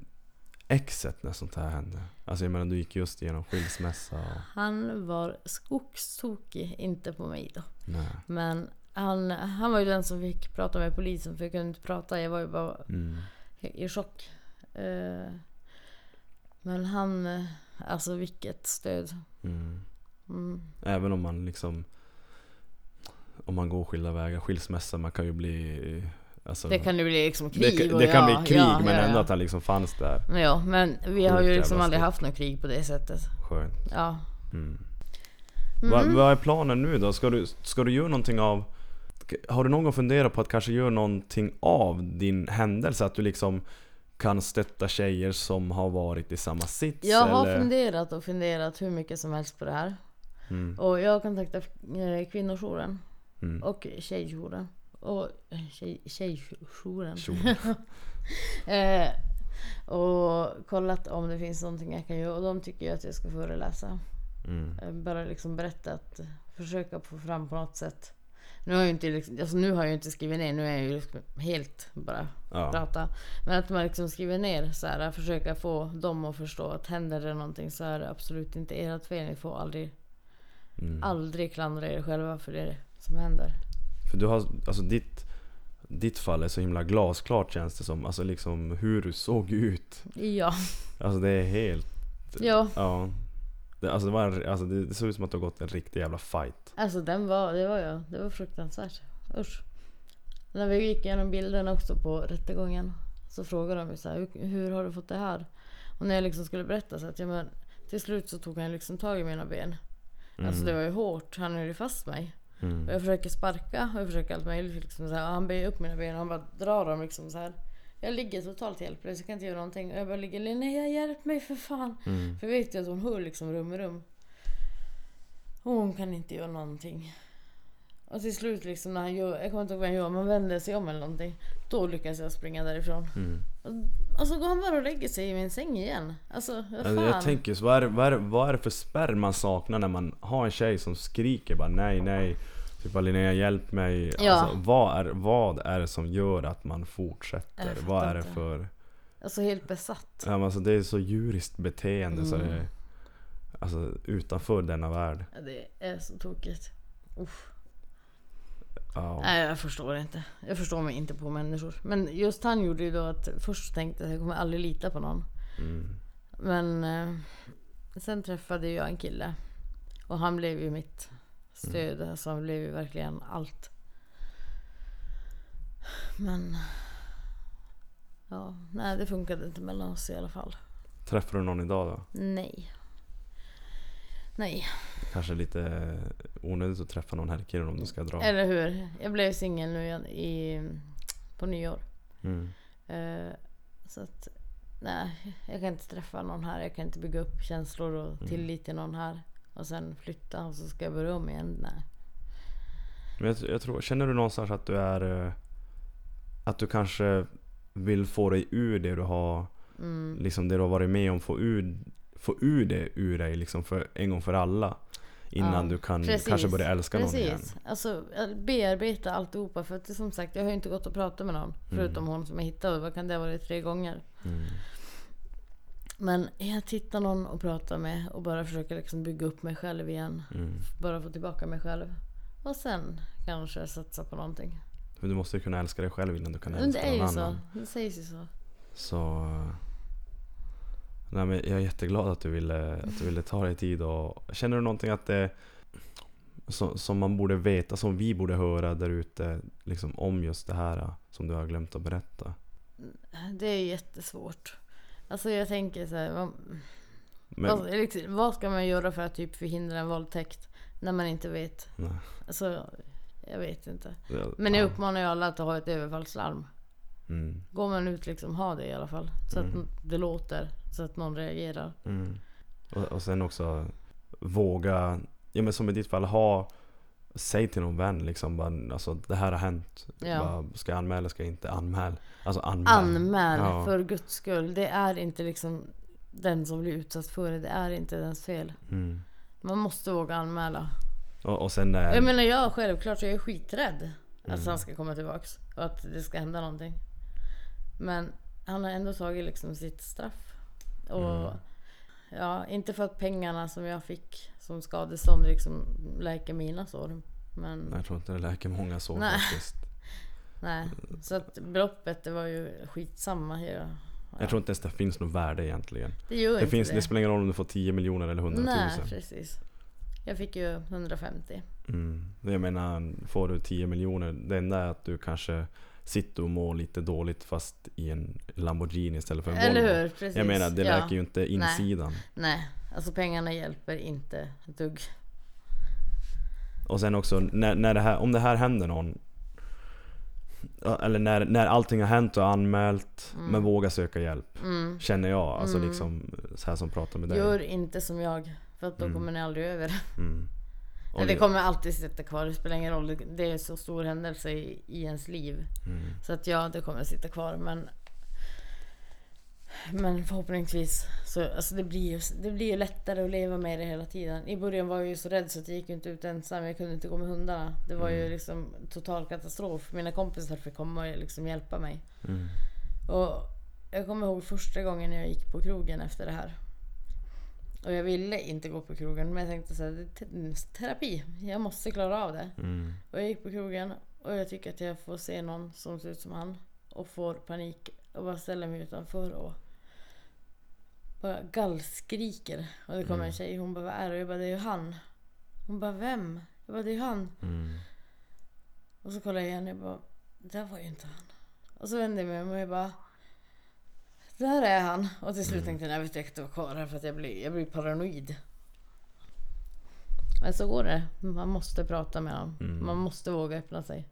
exet när sånt här hände? Alltså jag menar du gick just igenom skilsmässa och... Han var skogstokig, inte på mig då. Nej. Men han, han var ju den som fick prata med polisen för jag kunde inte prata. Jag var ju bara Mm. i chock. Eh, Men han, eh, alltså vilket stöd. Mm. Mm. Även om man liksom... Om man går skilda vägar, skilsmässa, man kan ju bli... Alltså, Det kan ju bli liksom krig. det, det kan ja, bli krig ja, men ja, ändå att han liksom fanns där. Ja, men vi har ju liksom aldrig haft något krig på det sättet. Skönt. Ja. Mm. Mm. Vad, vad är planen nu då? Ska du, ska du göra någonting av... Har du någon gång funderat på att kanske göra någonting av din händelse? Att du liksom kan stötta tjejer som har varit i samma sits? Jag har eller? funderat och funderat hur mycket som helst på det här. Mm. Och jag har kontaktat eh, kvinnojouren Mm. och tjejjouren. Och eh, tjej, tjejjouren. Eh, och kollat om det finns någonting jag kan göra. Och de tycker ju att jag ska föreläsa. Mm. Eh, Bara liksom berätta att försöka få fram på något sätt. Nu har jag ju inte, liksom, alltså nu har jag inte skrivit ner, nu är jag ju liksom helt bara Ja. prata. Men att man liksom skriver ner så här, försöka få dem att förstå att händer det någonting så är det absolut inte ert fel. Ni får aldrig, Mm. aldrig klandra er själva för det som händer. För du har, alltså ditt, ditt fall är så himla glasklart känns det som. Alltså liksom hur du såg ut. Ja, Alltså det är helt, ja. ja. Det, alltså det, var, alltså det, det såg ut som att du har gått en riktig jävla fight. Alltså den var, det var jag, det var fruktansvärt. Usch. När vi gick igenom bilderna också på rättegången så frågade de mig så här, hur, hur har du fått det här? Och när jag liksom skulle berätta så att ja, men, till slut så tog han liksom tag i mina ben. Alltså det var ju hårt, han höll ju fast mig. Mm. Och jag försöker sparka och jag försöker allt möjligt. Liksom så här. Och han böjer upp mina ben och han bara drar dem liksom så här. Jag ligger totalt hjälplös, jag kan inte göra någonting. Och jag bara ligger Linnea hjälp mig för fan. Mm. För jag vet ju att hon hör liksom rum i rum. Och hon kan inte göra någonting. Och till slut liksom när han gör, jag kommer inte ihåg vad han gör, man vänder sig om eller någonting. Då lyckas jag springa därifrån. Mm. Och, och så går han bara och lägger sig i min säng igen. Alltså vad fan. Alltså, jag tänker så, vad är, vad, är, vad är det för spärr man saknar när man har en tjej som skriker bara nej, nej. Typ Linnea hjälp mig. Ja. Alltså, vad, är, vad är det som gör att man fortsätter? Vad är det för... Alltså helt besatt. Ja, men alltså, det är så djuriskt beteende så Mm. det är, Alltså utanför denna värld. Ja, Det är så tokigt. Uff. Ja. Nej jag förstår inte. Jag förstår mig inte på människor. Men just han gjorde ju då att först tänkte jag att jag kommer aldrig lita på någon. Mm. Men eh, sen träffade jag en kille. Och han blev ju mitt stöd. Alltså han blev ju verkligen allt. Men... Ja, nej det funkade inte mellan oss i alla fall. Träffar du någon idag då? Nej. Nej, Kanske lite onödigt att träffa någon här i Kiruna om du ska dra. eller hur? Jag blev singel nu igen i, på nyår. Mm. Eh, så att, nej, jag kan inte träffa någon här. Jag kan inte bygga upp känslor och tillit till någon här. Och sen flytta och så ska jag börja om igen. Nej. Men jag, jag tror, känner du någonstans att du är... eh, Att du kanske vill få dig ur det du har... Mm. Liksom det du har varit med om, få ur, få ur det ur dig liksom för, en gång för alla. Innan Ja, du kan precis. kanske börja älska någon igen. Precis. Alltså bearbeta alltihopa. För att som sagt, jag har ju inte gått och pratat med någon. Förutom hon som jag hittade. Vad kan det ha varit? Tre gånger. Mm. Men jag hittar någon att prata med och bara försöka liksom bygga upp mig själv igen. Mm. Bara få tillbaka mig själv. Och sen kanske satsa på någonting. För du måste ju kunna älska dig själv innan du kan Men älska det är någon ju så. annan. Det sägs ju så. Så... Nej, men jag är jätteglad att du ville, att du ville ta dig tid och... Känner du någonting att det... som, som man borde veta, som vi borde höra där ute liksom, om just det här som du har glömt att berätta? Det är jättesvårt. Alltså jag tänker så här, vad, Men, vad, liksom, vad ska man göra för att typ förhindra en våldtäkt när man inte vet? nej, Alltså, jag vet inte. det- Men jag ja, uppmanar ju alla att ha ett överfallslarm. mm, Går man ut liksom, ha det i alla fall. Så Mm. att det låter, så att någon reagerar. mm. Och, och sen också våga, ja men som i ditt fall, ha Säg till någon vän liksom bara, alltså det här har hänt. Ja. Bara, ska jag anmäla, ska jag inte anmäla? Alltså anmäl. Anmäl Ja. för guds skull. Det är inte liksom den som blir utsatt för det. Det är inte dens fel. Mm. Man måste våga anmäla. Och, och sen när... Jag menar jag självklart så är jag skiträdd att Mm. han ska komma tillbaks. Och att det ska hända någonting. Men han har ändå tagit liksom sitt straff. Och Mm. ja, inte för att pengarna som jag fick som skadestånd liksom läker mina sår. Men Nej, jag tror inte det läker många så Nej. faktiskt. nej. Så att beloppet det var ju skitsamma. Jag, Jag tror inte ens det finns något värde egentligen. det gör Det, inte finns, det. det spelar ingen roll om du får 10 miljoner eller 100 000. Nej, precis. Jag fick ju 150. Mm. Jag menar, får du 10 miljoner, det enda är att du kanske sitter och mår lite dåligt fast i en Lamborghini istället för en Eller Volvo. hur? Precis. Jag menar, det Ja. läker ju inte insidan. Nej, alltså pengarna hjälper inte ett dugg. Och sen också, när, när det här, om det här händer någon eller när, när allting har hänt och anmält, Mm. men våga söka hjälp. Mm. Känner jag, alltså Mm. liksom så här som pratar med dig. Gör inte som jag. För att då Mm. kommer ni aldrig över. Mm. Nej, det kommer alltid sitta kvar. Det spelar ingen roll. Det- Det är en så stor händelse i, i ens liv. Mm. Så att ja, det kommer sitta kvar. Men, men förhoppningsvis så alltså det blir, ju, det blir ju lättare att leva med det hela tiden. I början var jag ju så rädd så att jag gick ju inte ut ensam. Jag kunde inte gå med hundarna. Det var ju Mm. liksom total katastrof. Mina kompisar fick komma och liksom hjälpa mig. Mm. Och jag kommer ihåg första gången jag gick på krogen efter det här. Och jag ville inte gå på krogen men jag tänkte så här, det är te- terapi. Jag måste klara av det. Mm. Och jag gick på krogen och jag tycker att jag får se någon som ser ut som han. Och får panik och bara ställer mig utanför och bara gallskriker. Och det kommer Mm. en tjej hon bara vad är det? Och jag bara det är ju han. Hon bara vem? Jag bara det är ju han. Mm. Och så kollar jag igen och jag bara, det där var ju inte han. Och så vände jag mig om och jag bara, där är han. Och till slut Mm. tänkte jag, nej vet jag inte vara kvar här för att jag blir, jag blir paranoid. Men så går det. Man måste prata med honom. Mm. Man måste våga öppna sig.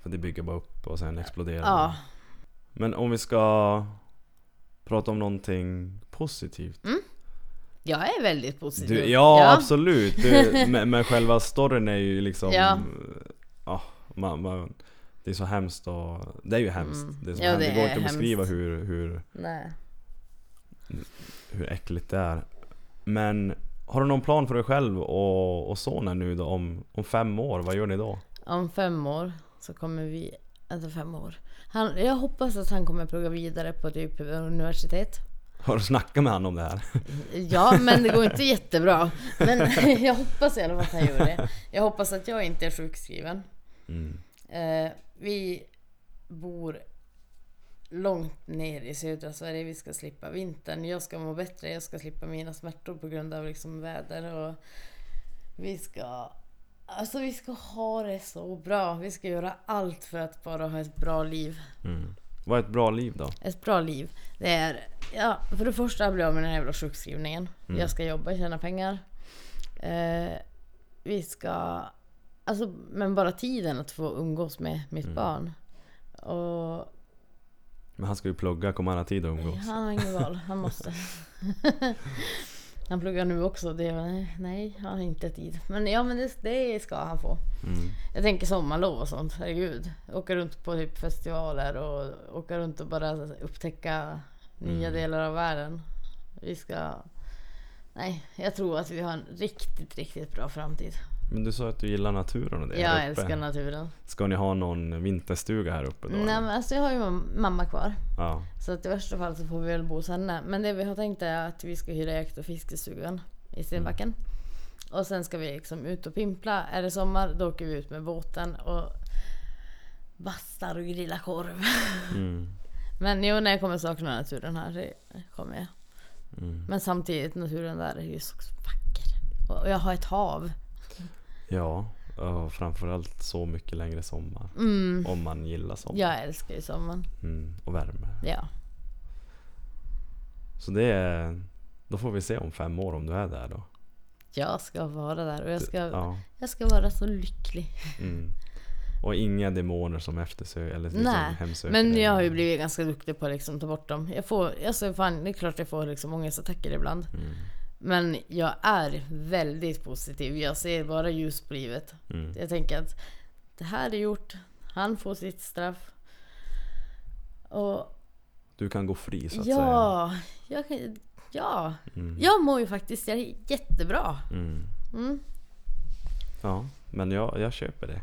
För det bygger bara upp och sen exploderar Ja. Men om vi ska prata om någonting positivt. Jag är väldigt positiv. Du, ja, absolut. Du, men, men själva storyn är ju liksom... Ja. Ja. man, man, det är så hemskt och... Det är ju hemskt. Mm. Det, är så Ja, hemskt. det går inte att beskriva hur, hur, Nej. hur äckligt det är. Men har du någon plan för dig själv och, och sonen nu då om, om fem år? Vad gör ni då? Om fem år så kommer vi, alltså fem år. Han, jag hoppas att han kommer plugga vidare på typ universitet. Har du snackat med honom om det här? Ja, men det går inte jättebra. Men jag hoppas i alla fall att han gör det. Jag hoppas att jag inte är sjukskriven. Mm. Eh, vi bor långt ner i södra Sverige. Vi ska slippa vintern. Jag ska må bättre. Jag ska slippa mina smärtor på grund av liksom väder. Och vi ska... Alltså vi ska ha det så bra. Vi ska göra allt för att bara ha ett bra liv. Mm. Vad är ett bra liv då? Ett bra liv. Det är... Ja, för det första blir jag med den här jävla sjukskrivningen. Mm. Jag ska jobba, tjäna pengar. Eh, vi ska... Alltså, men bara tiden att få umgås med mitt Mm. barn. Och Men han ska ju plugga, kommer han ha tid att umgås? han har inget val, han måste. han pluggar nu också. Det är, nej, han har inte tid. Men ja, men det, det ska han få. Mm. Jag tänker sommarlov och sånt, herregud. Åka runt på typ festivaler och åka runt och bara upptäcka nya Mm. delar av världen. Vi ska... Nej, jag tror att vi har en riktigt, riktigt bra framtid. Men du sa att du gillar naturen och det jag älskar naturen. Ska ni ha någon vinterstuga här uppe då? Nej men alltså jag har ju mam- mamma kvar. Ja. Så att i värsta fall så får vi väl bo hos henne. Men det vi har tänkt är att vi ska hyra jakt och fiskestugan i Stenbacken. Och sen ska vi liksom ut och pimpla. Är det sommar då åker vi ut med båten och bastar och grillar korv. Mm. Men jo, när jag kommer sakna naturen här, det kommer jag. Mm. Men samtidigt, naturen där är ju så vacker. Och jag har ett hav. Ja, och framförallt så mycket längre sommar. Mm. Om man gillar sommar. Jag älskar ju sommaren. Mm, och värme. Ja. Så det är... Då får vi se om fem år om du är där då. Jag ska vara där och jag ska, Ja. jag ska vara så lycklig. Mm. Och inga demoner som eftersöker eller liksom Nej, hemsöker Men jag har ju blivit ganska duktig på att liksom ta bort dem. Jag får, alltså fan, det är klart jag får liksom ångestattacker ibland. Mm. Men jag är väldigt positiv. Jag ser bara ljus på livet. Mm. Jag tänker att det här är gjort. Han får sitt straff. Och Du kan gå fri så att säga. ja, jag kan, ja, Mm. jag mår ju faktiskt jättebra. Mm. Mm. Ja, men jag, jag köper det.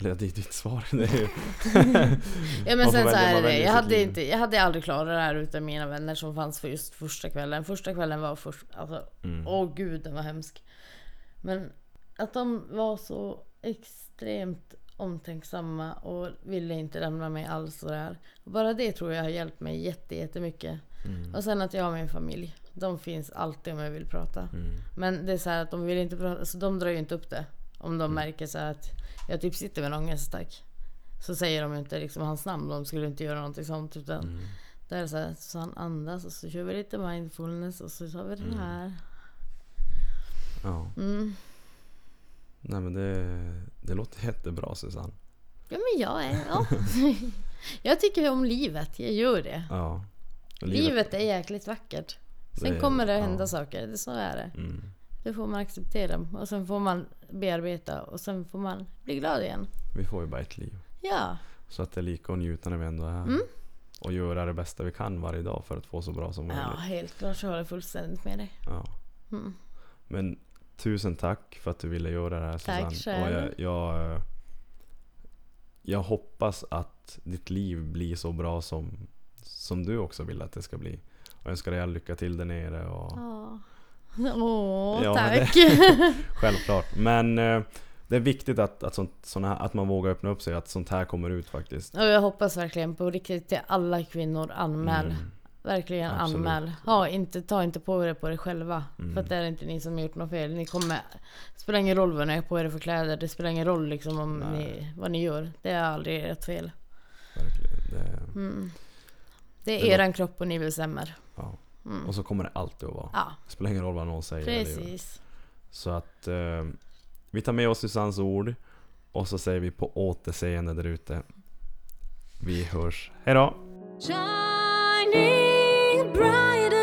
Eller det är ditt svar. Ja men sen så är det jag hade, liv. inte, jag hade aldrig klarat det här utan mina vänner som fanns för just första kvällen. Första kvällen var först, alltså, Mm. åh gud den var hemsk. Men att de var så extremt omtänksamma och ville inte lämna mig alls. Och bara det tror jag har hjälpt mig jätte, jättemycket. Mm. Och sen att jag har min familj. De finns alltid om jag vill prata. Mm. Men det är så här att de vill inte prata, så de drar ju inte upp det. Om de Mm. märker så att jag typ sitter med en ångestattack. Så säger de inte liksom hans namn, de skulle inte göra någonting sånt. Utan Mm. där är det så här, så han andas och så kör vi lite mindfulness och så tar vi den Mm. här. Ja. Mm. Nej men det, det låter jättebra Susanne. Ja men jag är, ja. jag tycker om livet, jag gör det. Ja. Och Livet, är jäkligt vackert. Sen Det- kommer det hända ja. saker, det, så är det. Mm. Det får man acceptera och sen får man bearbeta och sen får man bli glad igen. Vi får ju bara ett liv. Ja, Så att det är lika att njuta när vi ändå är här. Mm. Och göra det bästa vi kan varje dag för att få så bra som ja möjligt. helt klart så håller jag fullständigt med dig. Ja. Mm. Men tusen tack för att du ville göra det här Tack Susanne. Och själv. jag, jag, eh, jag hoppas att ditt liv blir så bra som, som du också vill att det ska bli. Och jag önskar dig all lycka till där nere. Och, Ja. Åh, Ja, tack. Självklart. Men eh, det är viktigt att, att, sånt, såna, att man vågar öppna upp sig, att sånt här kommer ut faktiskt. Och jag hoppas verkligen på riktigt till alla kvinnor, anmäl. Mm. Verkligen Absolut. anmäl. Ha, inte, ta inte på er på er själva. Mm. För att det är inte ni som har gjort något fel. Ni kommer, det spelar ingen roll vad ni har på er för kläder. Det spelar ingen roll liksom om Nej. ni, vad ni gör. Det är aldrig ert fel. Verkligen. Det, Mm. Det är Det eran kropp och ni bestämmer. ja. Mm. Och så kommer det alltid att vara. Ja. Det spelar ingen roll vad någon säger. Precis. Så att eh, vi tar med oss Susannes ord och så säger vi på återseende där ute. Vi hörs. Hejdå! Shining brighter.